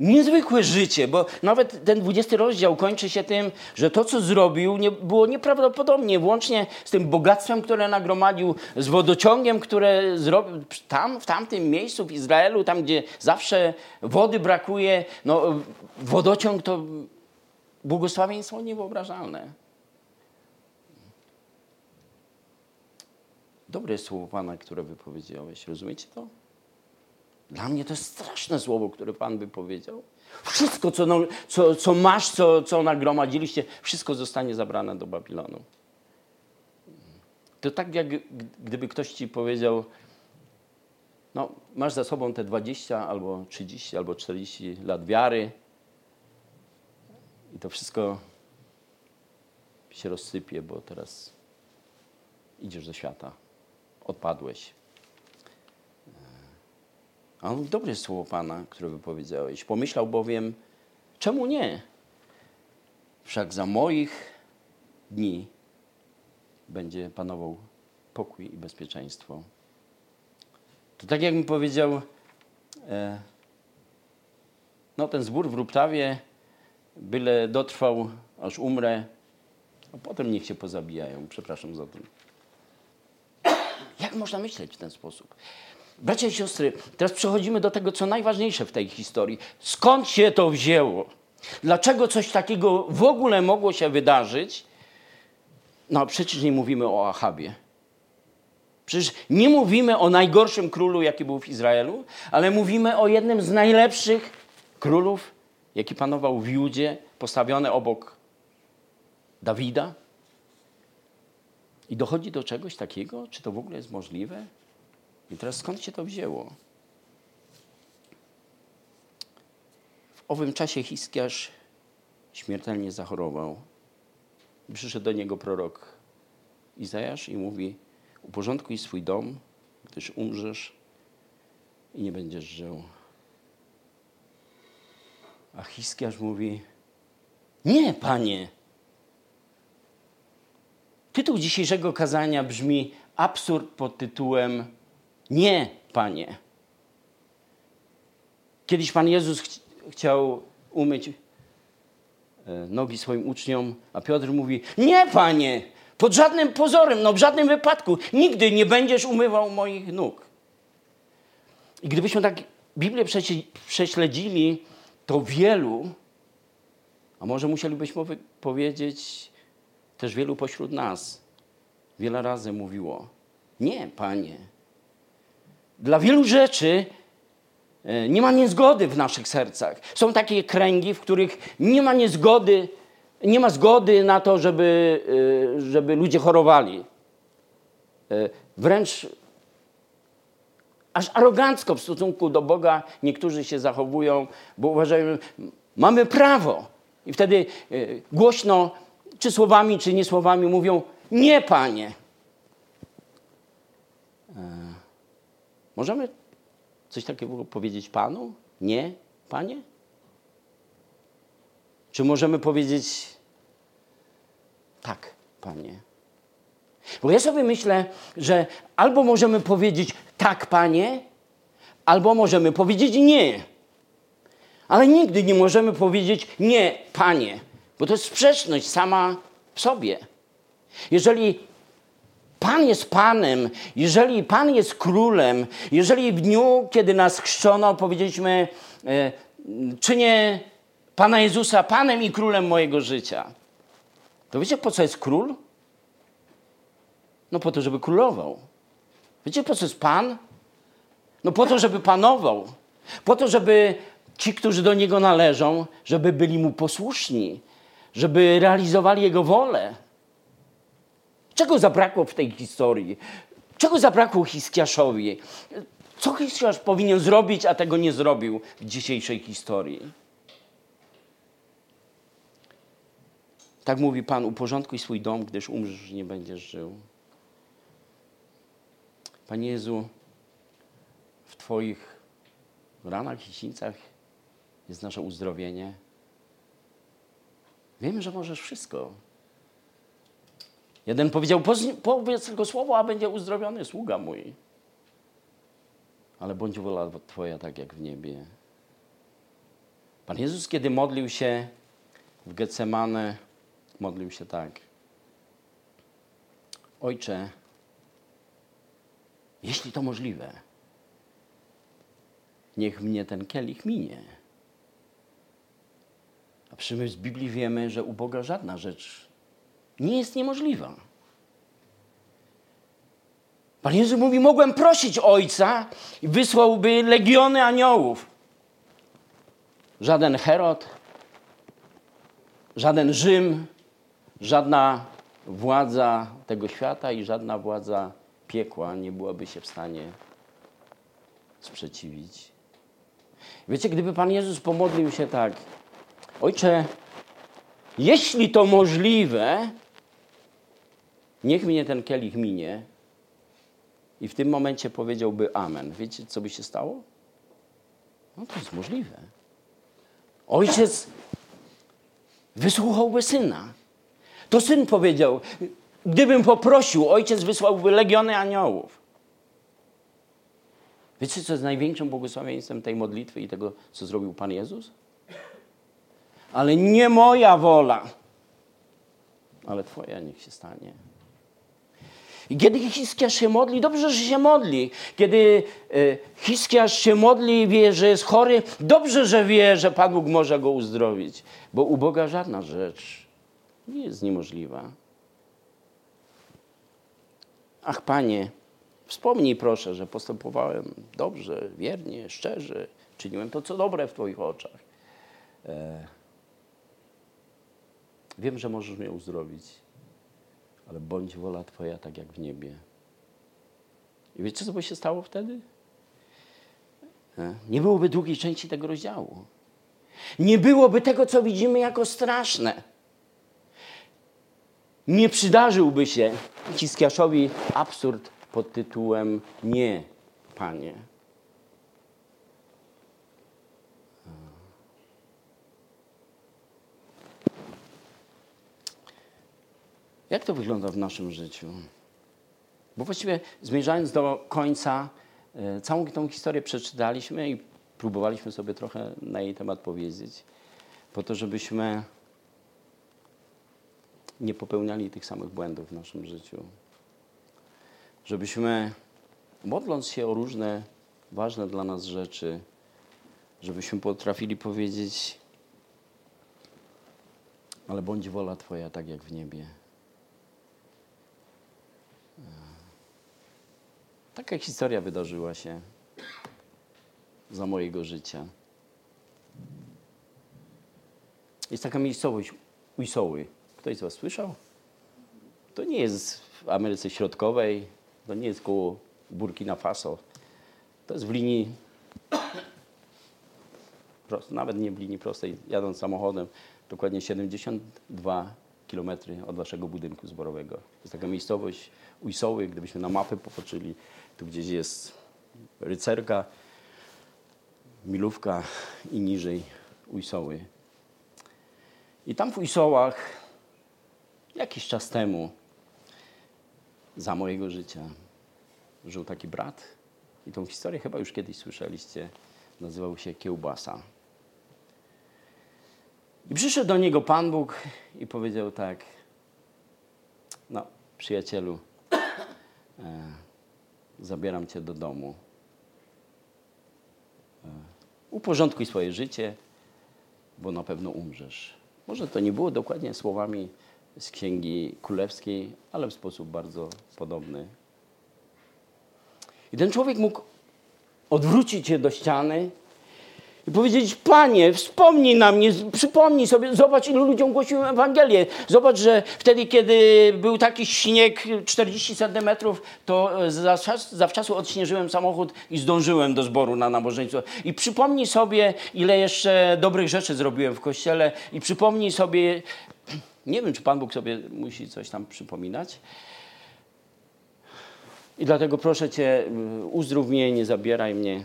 niezwykłe życie, bo nawet ten 20 rozdział kończy się tym, że to, co zrobił, nie, było nieprawdopodobnie, włącznie z tym bogactwem, które nagromadził, z wodociągiem, które zrobił tam, w tamtym miejscu w Izraelu, tam, gdzie zawsze wody brakuje, no, wodociąg to błogosławieństwo niewyobrażalne. Dobre słowo Pana, które wypowiedziałeś. Rozumiecie to? Dla mnie to jest straszne słowo, które Pan wypowiedział. Wszystko, co, no, co, co masz, co, co nagromadziliście, wszystko zostanie zabrane do Babilonu. To tak jak gdyby ktoś ci powiedział, no masz za sobą te 20 albo 30 albo 40 lat wiary i to wszystko się rozsypie, bo teraz idziesz do świata odpadłeś. A on dobre słowo Pana, które wypowiedziałeś. Pomyślał bowiem, czemu nie? Wszak za moich dni będzie panował pokój i bezpieczeństwo. To tak jak mi powiedział, e, no ten zbór w Ruptawie, byle dotrwał, aż umrę, a potem niech się pozabijają. Przepraszam za to. Jak można myśleć w ten sposób? Bracia i siostry, teraz przechodzimy do tego, co najważniejsze w tej historii. Skąd się to wzięło? Dlaczego coś takiego w ogóle mogło się wydarzyć? No, przecież nie mówimy o Achabie. Przecież nie mówimy o najgorszym królu, jaki był w Izraelu, ale mówimy o jednym z najlepszych królów, jaki panował w Judzie, postawiony obok Dawida. I dochodzi do czegoś takiego? Czy to w ogóle jest możliwe? I teraz skąd się to wzięło? W owym czasie Hiskiarz śmiertelnie zachorował. Przyszedł do niego prorok Izajasz i mówi: Uporządkuj swój dom, gdyż umrzesz i nie będziesz żył. A Hiskiarz mówi: Nie, panie. Tytuł dzisiejszego kazania brzmi absurd pod tytułem Nie, Panie. Kiedyś Pan Jezus ch chciał umyć e, nogi swoim uczniom, a Piotr mówi: Nie, Panie, pod żadnym pozorem, no w żadnym wypadku, nigdy nie będziesz umywał moich nóg. I gdybyśmy tak Biblię prześledzili, to wielu, a może musielibyśmy powiedzieć, też wielu pośród nas wiele razy mówiło: Nie, panie. Dla wielu rzeczy e, nie ma niezgody w naszych sercach. Są takie kręgi, w których nie ma niezgody, nie ma zgody na to, żeby, e, żeby ludzie chorowali. E, wręcz aż arogancko w stosunku do Boga niektórzy się zachowują, bo uważają, mamy prawo. I wtedy głośno czy słowami, czy nie słowami mówią: Nie, panie. Możemy coś takiego powiedzieć panu? Nie, panie? Czy możemy powiedzieć: Tak, panie? Bo ja sobie myślę, że albo możemy powiedzieć tak, panie, albo możemy powiedzieć nie. Ale nigdy nie możemy powiedzieć nie, panie. Bo to jest sprzeczność sama w sobie. Jeżeli Pan jest Panem, jeżeli Pan jest królem, jeżeli w dniu, kiedy nas chrzczono, powiedzieliśmy, e, czynię Pana Jezusa Panem i królem mojego życia, to wiecie, po co jest król? No po to, żeby królował. Wiecie, po co jest Pan? No po to, żeby panował. Po to, żeby ci, którzy do Niego należą, żeby byli Mu posłuszni, żeby realizowali Jego wolę. Czego zabrakło w tej historii? Czego zabrakło Hiskiaszowi? Co Hiskiasz powinien zrobić, a tego nie zrobił w dzisiejszej historii? Tak mówi Pan, uporządkuj swój dom, gdyż umrzesz, nie będziesz żył. Panie Jezu, w Twoich ranach i sińcach jest nasze uzdrowienie. Wiemy, że możesz wszystko. Jeden powiedział, powiedz tylko słowo, a będzie uzdrowiony sługa mój. Ale bądź wola Twoja tak jak w niebie. Pan Jezus, kiedy modlił się w Getsemane, modlił się tak. Ojcze, jeśli to możliwe, niech mnie ten kielich minie. A przecież z Biblii wiemy, że u Boga żadna rzecz nie jest niemożliwa. Pan Jezus mówi, mogłem prosić Ojca i wysłałby legiony aniołów. Żaden Herod, żaden Rzym, żadna władza tego świata i żadna władza piekła nie byłaby się w stanie sprzeciwić. Wiecie, gdyby Pan Jezus pomodlił się tak, Ojcze, jeśli to możliwe, niech mnie ten kielich minie. I w tym momencie powiedziałby Amen. Wiecie, co by się stało? No to jest możliwe. Ojciec wysłuchałby syna. To syn powiedział, gdybym poprosił, ojciec wysłałby legiony aniołów. Wiecie, co jest największym błogosławieństwem tej modlitwy i tego, co zrobił Pan Jezus? Ale nie moja wola, ale Twoja niech się stanie. I kiedy Hiskiasz się modli, dobrze, że się modli. Kiedy e, Hiskiasz się modli i wie, że jest chory, dobrze, że wie, że Pan Bóg może go uzdrowić. Bo u Boga żadna rzecz nie jest niemożliwa. Ach, Panie, wspomnij proszę, że postępowałem dobrze, wiernie, szczerze, czyniłem to, co dobre w Twoich oczach. E... Wiem, że możesz mnie uzdrowić, ale bądź wola Twoja tak jak w niebie. I wiecie, co by się stało wtedy? E? Nie byłoby długiej części tego rozdziału. Nie byłoby tego, co widzimy jako straszne nie przydarzyłby się Hiskiaszowi absurd pod tytułem Nie, Panie. Jak to wygląda w naszym życiu? Bo właściwie zmierzając do końca, e, całą tą historię przeczytaliśmy i próbowaliśmy sobie trochę na jej temat powiedzieć, po to, żebyśmy nie popełniali tych samych błędów w naszym życiu. Żebyśmy, modląc się o różne ważne dla nas rzeczy, żebyśmy potrafili powiedzieć, ale bądź wola Twoja tak jak w niebie. Taka historia wydarzyła się za mojego życia. Jest taka miejscowość Ujsoły. Ktoś z Was słyszał? To nie jest w Ameryce Środkowej, to nie jest koło Burkina Faso. To jest w linii, (coughs) nawet nie w linii prostej, jadąc samochodem, dokładnie 72 km od Waszego budynku zborowego. To jest taka miejscowość Ujsoły, gdybyśmy na mapę popatrzyli, tu gdzieś jest rycerka, milówka i niżej Ujsoły. I tam w Ujsołach Jakiś czas temu, za mojego życia, żył taki brat i tą historię chyba już kiedyś słyszeliście. Nazywał się Kiełbasa. I przyszedł do niego Pan Bóg i powiedział tak: No, przyjacielu, e, zabieram cię do domu. E, uporządkuj swoje życie, bo na pewno umrzesz. Może to nie było dokładnie słowami z Księgi Królewskiej, ale w sposób bardzo podobny. I ten człowiek mógł odwrócić się do ściany i powiedzieć: Panie, wspomnij na mnie, przypomnij sobie, zobacz, ilu ludziom głosiłem Ewangelię. Zobacz, że wtedy, kiedy był taki śnieg 40 centymetrów, to zawczasu odśnieżyłem samochód i zdążyłem do zboru na nabożeństwo. I przypomnij sobie, ile jeszcze dobrych rzeczy zrobiłem w kościele, i przypomnij sobie, (clears throat) Nie wiem, czy Pan Bóg sobie musi coś tam przypominać. I dlatego proszę Cię, y, uzdrów mnie, nie zabieraj mnie.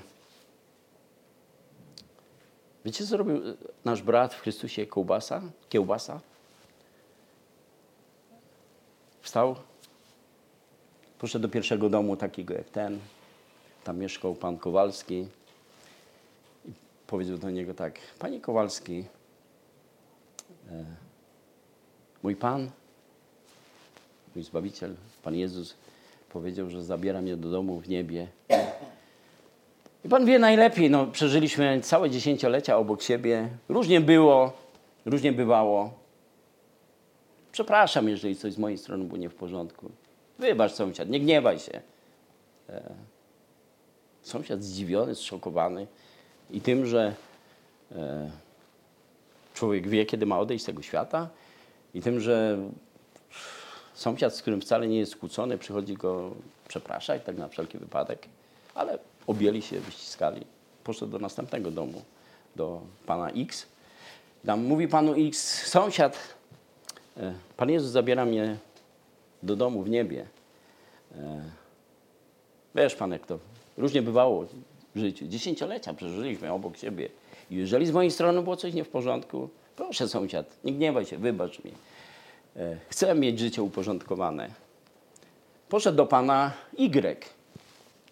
Wiecie, co zrobił nasz brat w Chrystusie Kiełbasa? Kiełbasa? Wstał, poszedł do pierwszego domu takiego jak ten. Tam mieszkał pan Kowalski. I powiedział do niego tak, panie Kowalski, e, mój Pan, mój Zbawiciel, Pan Jezus powiedział, że zabiera mnie do domu w niebie. I Pan wie najlepiej, no, przeżyliśmy całe dziesięciolecia obok siebie. Różnie było, różnie bywało. Przepraszam, jeżeli coś z mojej strony było nie w porządku. Wybacz sąsiad, nie gniewaj się. E, sąsiad zdziwiony, zszokowany i tym, że e, człowiek wie, kiedy ma odejść z tego świata i tym, że sąsiad, z którym wcale nie jest skłócony, przychodzi go przepraszać, tak na wszelki wypadek, ale objęli się, wyściskali. Poszedł do następnego domu, do pana X. Tam mówi panu X, sąsiad, e, Pan Jezus zabiera mnie do domu w niebie. E, wiesz pan, jak to różnie bywało w życiu. Dziesięciolecia przeżyliśmy obok siebie. I jeżeli z mojej strony było coś nie w porządku, proszę sąsiad, nie gniewaj się, wybacz mi. E, chcę mieć życie uporządkowane. Poszedł do pana Y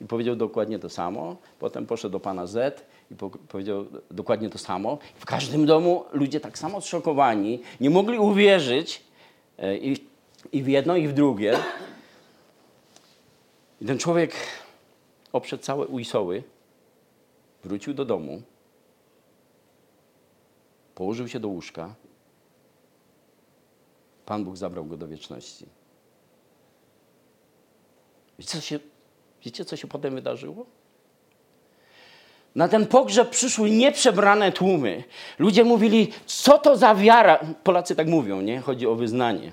i powiedział dokładnie to samo. Potem poszedł do pana Z i po powiedział dokładnie to samo. W każdym domu ludzie tak samo zszokowani, nie mogli uwierzyć e, i, i w jedno, i w drugie. I ten człowiek oprzedł całe ujsoły, wrócił do domu, położył się do łóżka. Pan Bóg zabrał go do wieczności. Wiecie, co się, wiecie, co się potem wydarzyło? Na ten pogrzeb przyszły nieprzebrane tłumy. Ludzie mówili, co to za wiara. Polacy tak mówią, nie? Chodzi o wyznanie.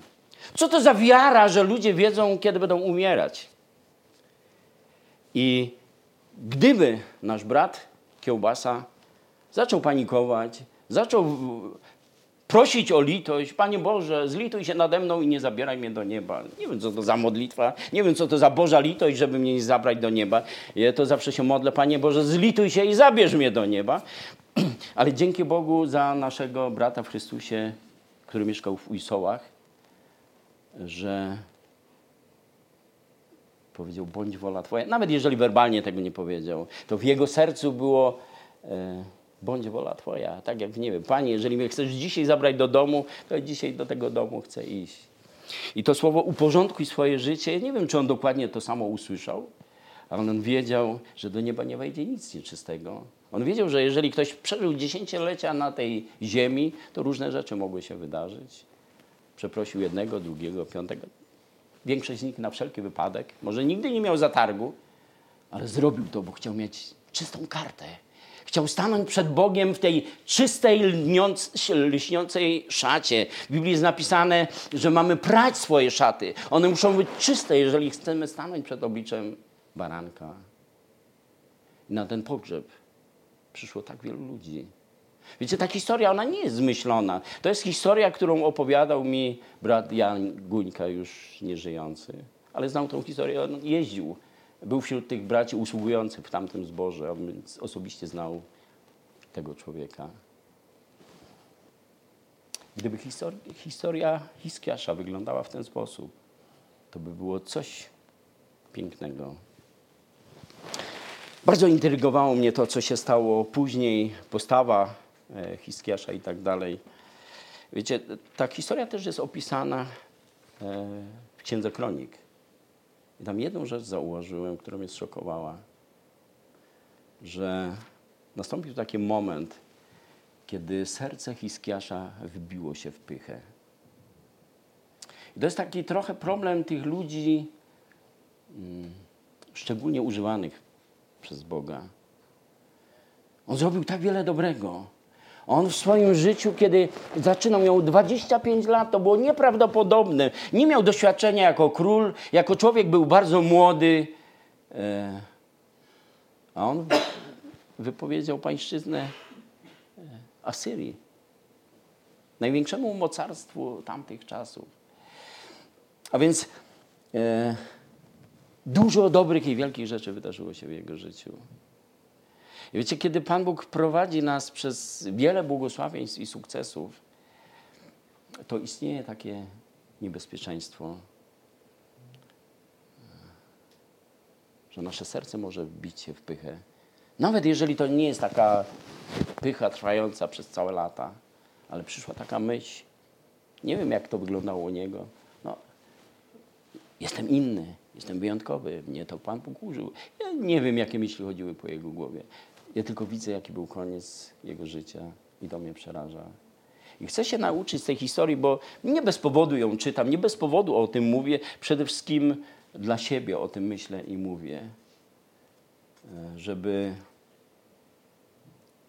Co to za wiara, że ludzie wiedzą, kiedy będą umierać? I gdyby nasz brat Kiełbasa zaczął panikować, zaczął prosić o litość, Panie Boże, zlituj się nade mną i nie zabieraj mnie do nieba. Nie wiem, co to za modlitwa, nie wiem, co to za Boża litość, żeby mnie nie zabrać do nieba. Ja to zawsze się modlę, Panie Boże, zlituj się i zabierz mnie do nieba. (clears throat) Ale dzięki Bogu za naszego brata w Chrystusie, który mieszkał w Ujsołach, że powiedział, bądź wola Twoja. Nawet jeżeli werbalnie tego nie powiedział, to w jego sercu było, e, bądź wola Twoja. Tak jak, nie wiem, Panie, jeżeli mnie chcesz dzisiaj zabrać do domu, to dzisiaj do tego domu chcę iść. I to słowo uporządkuj swoje życie, nie wiem, czy on dokładnie to samo usłyszał, ale on wiedział, że do nieba nie wejdzie nic nieczystego. On wiedział, że jeżeli ktoś przeżył dziesięciolecia na tej ziemi, to różne rzeczy mogły się wydarzyć. Przeprosił jednego, drugiego, piątego. Większość z nich na wszelki wypadek. Może nigdy nie miał zatargu, ale zrobił to, bo chciał mieć czystą kartę. Chciał stanąć przed Bogiem w tej czystej, lśniącej szacie. W Biblii jest napisane, że mamy prać swoje szaty. One muszą być czyste, jeżeli chcemy stanąć przed obliczem baranka. I na ten pogrzeb przyszło tak wielu ludzi. Wiecie, ta historia, ona nie jest zmyślona. To jest historia, którą opowiadał mi brat Jan Guńka, już nieżyjący. Ale znał tą historię, on jeździł. Był wśród tych braci usługujących w tamtym zborze, więc osobiście znał tego człowieka. Gdyby historia, historia Hiskiasza wyglądała w ten sposób, to by było coś pięknego. Bardzo intrygowało mnie to, co się stało później, postawa E, Hiskiasza i tak dalej. Wiecie, ta historia też jest opisana e, w Księdze Kronik. I tam jedną rzecz zauważyłem, która mnie zszokowała, że nastąpił taki moment, kiedy serce Hiskiasza wbiło się w pychę. I to jest taki trochę problem tych ludzi, mm, szczególnie używanych przez Boga. On zrobił tak wiele dobrego, on w swoim życiu, kiedy zaczynał, miał 25 lat, to było nieprawdopodobne. Nie miał doświadczenia jako król, jako człowiek był bardzo młody. E, a on wypowiedział pańszczyznę e, Asyrii. największemu mocarstwu tamtych czasów. A więc e, dużo dobrych i wielkich rzeczy wydarzyło się w jego życiu. I wiecie, kiedy Pan Bóg prowadzi nas przez wiele błogosławieństw i sukcesów, to istnieje takie niebezpieczeństwo, że nasze serce może bić się w pychę. Nawet jeżeli to nie jest taka pycha trwająca przez całe lata, ale przyszła taka myśl. Nie wiem, jak to wyglądało u niego. No, jestem inny, jestem wyjątkowy, mnie to Pan Bóg użył. Ja nie wiem, jakie myśli chodziły po jego głowie. Ja tylko widzę, jaki był koniec jego życia i to mnie przeraża. I chcę się nauczyć z tej historii, bo nie bez powodu ją czytam, nie bez powodu o tym mówię. Przede wszystkim dla siebie o tym myślę i mówię, e, żeby,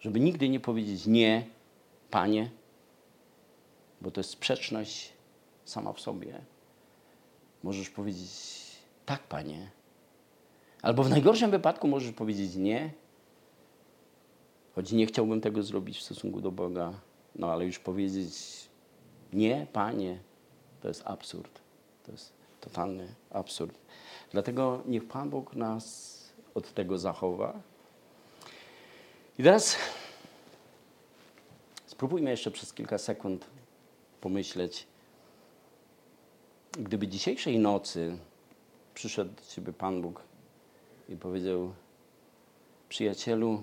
żeby nigdy nie powiedzieć nie, Panie, bo to jest sprzeczność sama w sobie. Możesz powiedzieć tak, Panie. Albo w najgorszym wypadku możesz powiedzieć nie, choć nie chciałbym tego zrobić w stosunku do Boga. No ale już powiedzieć nie, Panie, to jest absurd. To jest totalny absurd. Dlatego niech Pan Bóg nas od tego zachowa. I teraz spróbujmy jeszcze przez kilka sekund pomyśleć, gdyby dzisiejszej nocy przyszedł do Ciebie Pan Bóg i powiedział, przyjacielu,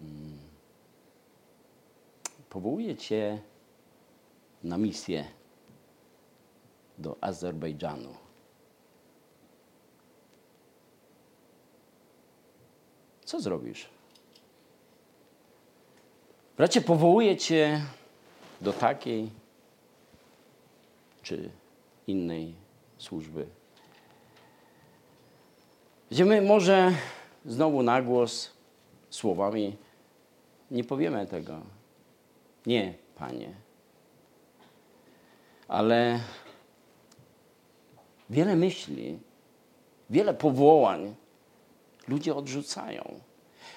hmm, powołuję Cię na misję do Azerbejdżanu. Co zrobisz? Bracie, powołuję Cię do takiej czy innej służby. Gdzie może znowu na głos słowami nie powiemy tego. Nie, Panie. Ale wiele myśli, wiele powołań ludzie odrzucają.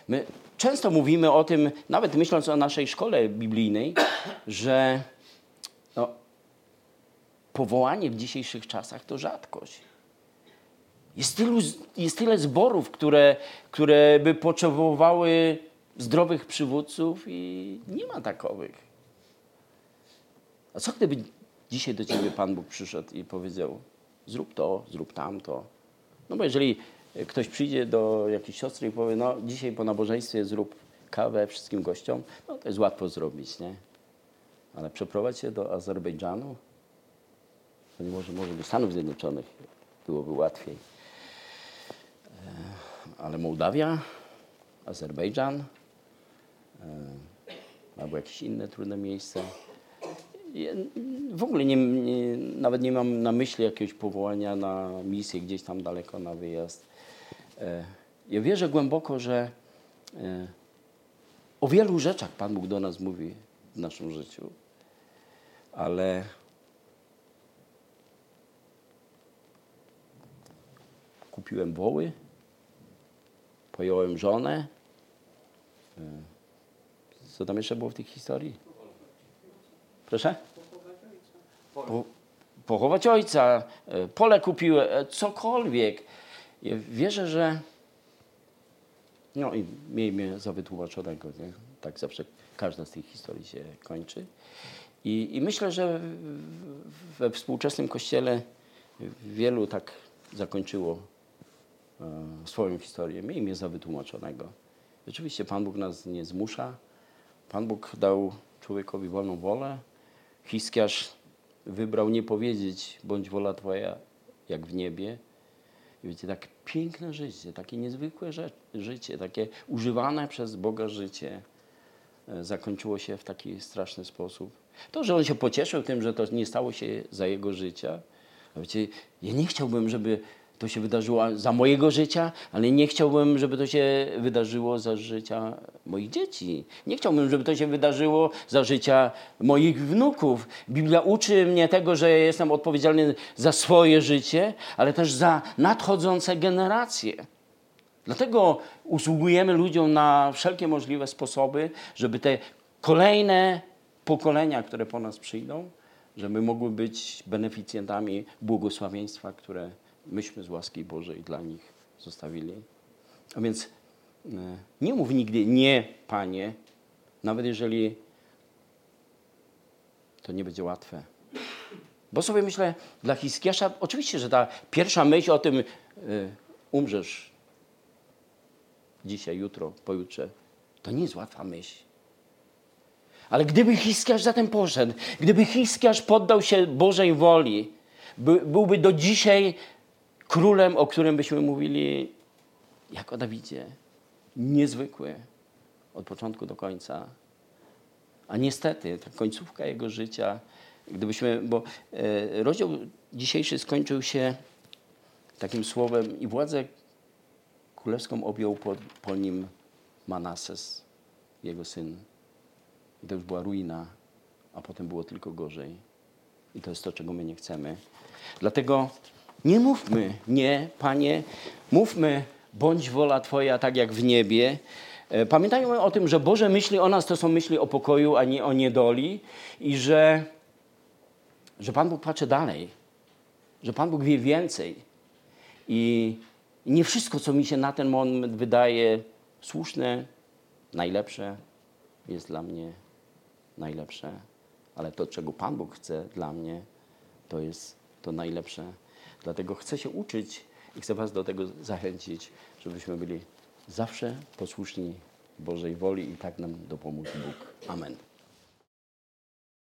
My często mówimy o tym, nawet myśląc o naszej szkole biblijnej, że no, powołanie w dzisiejszych czasach to rzadkość. Jest, tylu, jest tyle zborów, które, które by potrzebowały zdrowych przywódców i nie ma takowych. A co gdyby dzisiaj do ciebie Pan Bóg przyszedł i powiedział: Zrób to, zrób tamto. No bo jeżeli ktoś przyjdzie do jakiejś siostry i powie: No, dzisiaj po nabożeństwie zrób kawę wszystkim gościom, no to jest łatwo zrobić, nie? Ale przeprowadź się do Azerbejdżanu, to nie może, może do Stanów Zjednoczonych byłoby łatwiej. E, ale Mołdawia, Azerbejdżan, albo jakieś inne trudne miejsce. Ja w ogóle nie, nie, nawet nie mam na myśli jakiegoś powołania na misję gdzieś tam daleko na wyjazd. E, ja wierzę głęboko, że o wielu rzeczach Pan Bóg do nas mówi w naszym życiu, ale kupiłem woły, pojąłem żonę. Co tam jeszcze było w tej historii? Proszę? Po, pochować ojca, e, pole kupiłem, cokolwiek. Ja wierzę, że no i miejmy za wytłumaczonego, nie? tak zawsze każda z tych historii się kończy. I, i myślę, że we współczesnym kościele wielu tak zakończyło E, swoją historię. Miejmy za wytłumaczonego. Oczywiście Pan Bóg nas nie zmusza. Pan Bóg dał człowiekowi wolną wolę. Hiskiarz wybrał nie powiedzieć, bądź wola Twoja jak w niebie. I wiecie, tak piękne życie, takie niezwykłe życie, takie używane przez Boga życie e, zakończyło się w taki straszny sposób. To, że on się pocieszył tym, że to nie stało się za jego życia, a wiecie, ja nie chciałbym, żeby to się wydarzyło za mojego życia, ale nie chciałbym, żeby to się wydarzyło za życia moich dzieci. Nie chciałbym, żeby to się wydarzyło za życia moich wnuków. Biblia uczy mnie tego, że jestem odpowiedzialny za swoje życie, ale też za nadchodzące generacje. Dlatego usługujemy ludziom na wszelkie możliwe sposoby, żeby te kolejne pokolenia, które po nas przyjdą, żeby mogły być beneficjentami błogosławieństwa, które myśmy z łaski Bożej dla nich zostawili. A więc e, nie mów nigdy nie, Panie, nawet jeżeli to nie będzie łatwe. Bo sobie myślę, dla Hiskiasza, oczywiście, że ta pierwsza myśl o tym, y, umrzesz dzisiaj, jutro, pojutrze, to nie jest łatwa myśl. Ale gdyby Hiskiasz zatem poszedł, gdyby Hiskiasz poddał się Bożej woli, by, byłby do dzisiaj królem, o którym byśmy mówili, jak o Dawidzie. Niezwykły od początku do końca. A niestety, ta końcówka jego życia, gdybyśmy, bo e, rozdział dzisiejszy skończył się takim słowem i władzę królewską objął po, po nim Manases, jego syn. I to już była ruina, a potem było tylko gorzej. I to jest to, czego my nie chcemy. Dlatego nie mówmy nie, Panie, mówmy bądź wola Twoja tak jak w niebie. E, Pamiętajmy o tym, że Boże myśli o nas to są myśli o pokoju, a nie o niedoli i że, że Pan Bóg patrzy dalej, że Pan Bóg wie więcej. I nie wszystko, co mi się na ten moment wydaje słuszne, najlepsze, jest dla mnie najlepsze, ale to, czego Pan Bóg chce dla mnie, to jest to najlepsze. Dlatego chcę się uczyć i chcę Was do tego zachęcić, żebyśmy byli zawsze posłuszni Bożej woli i tak nam dopomógł Bóg. Amen.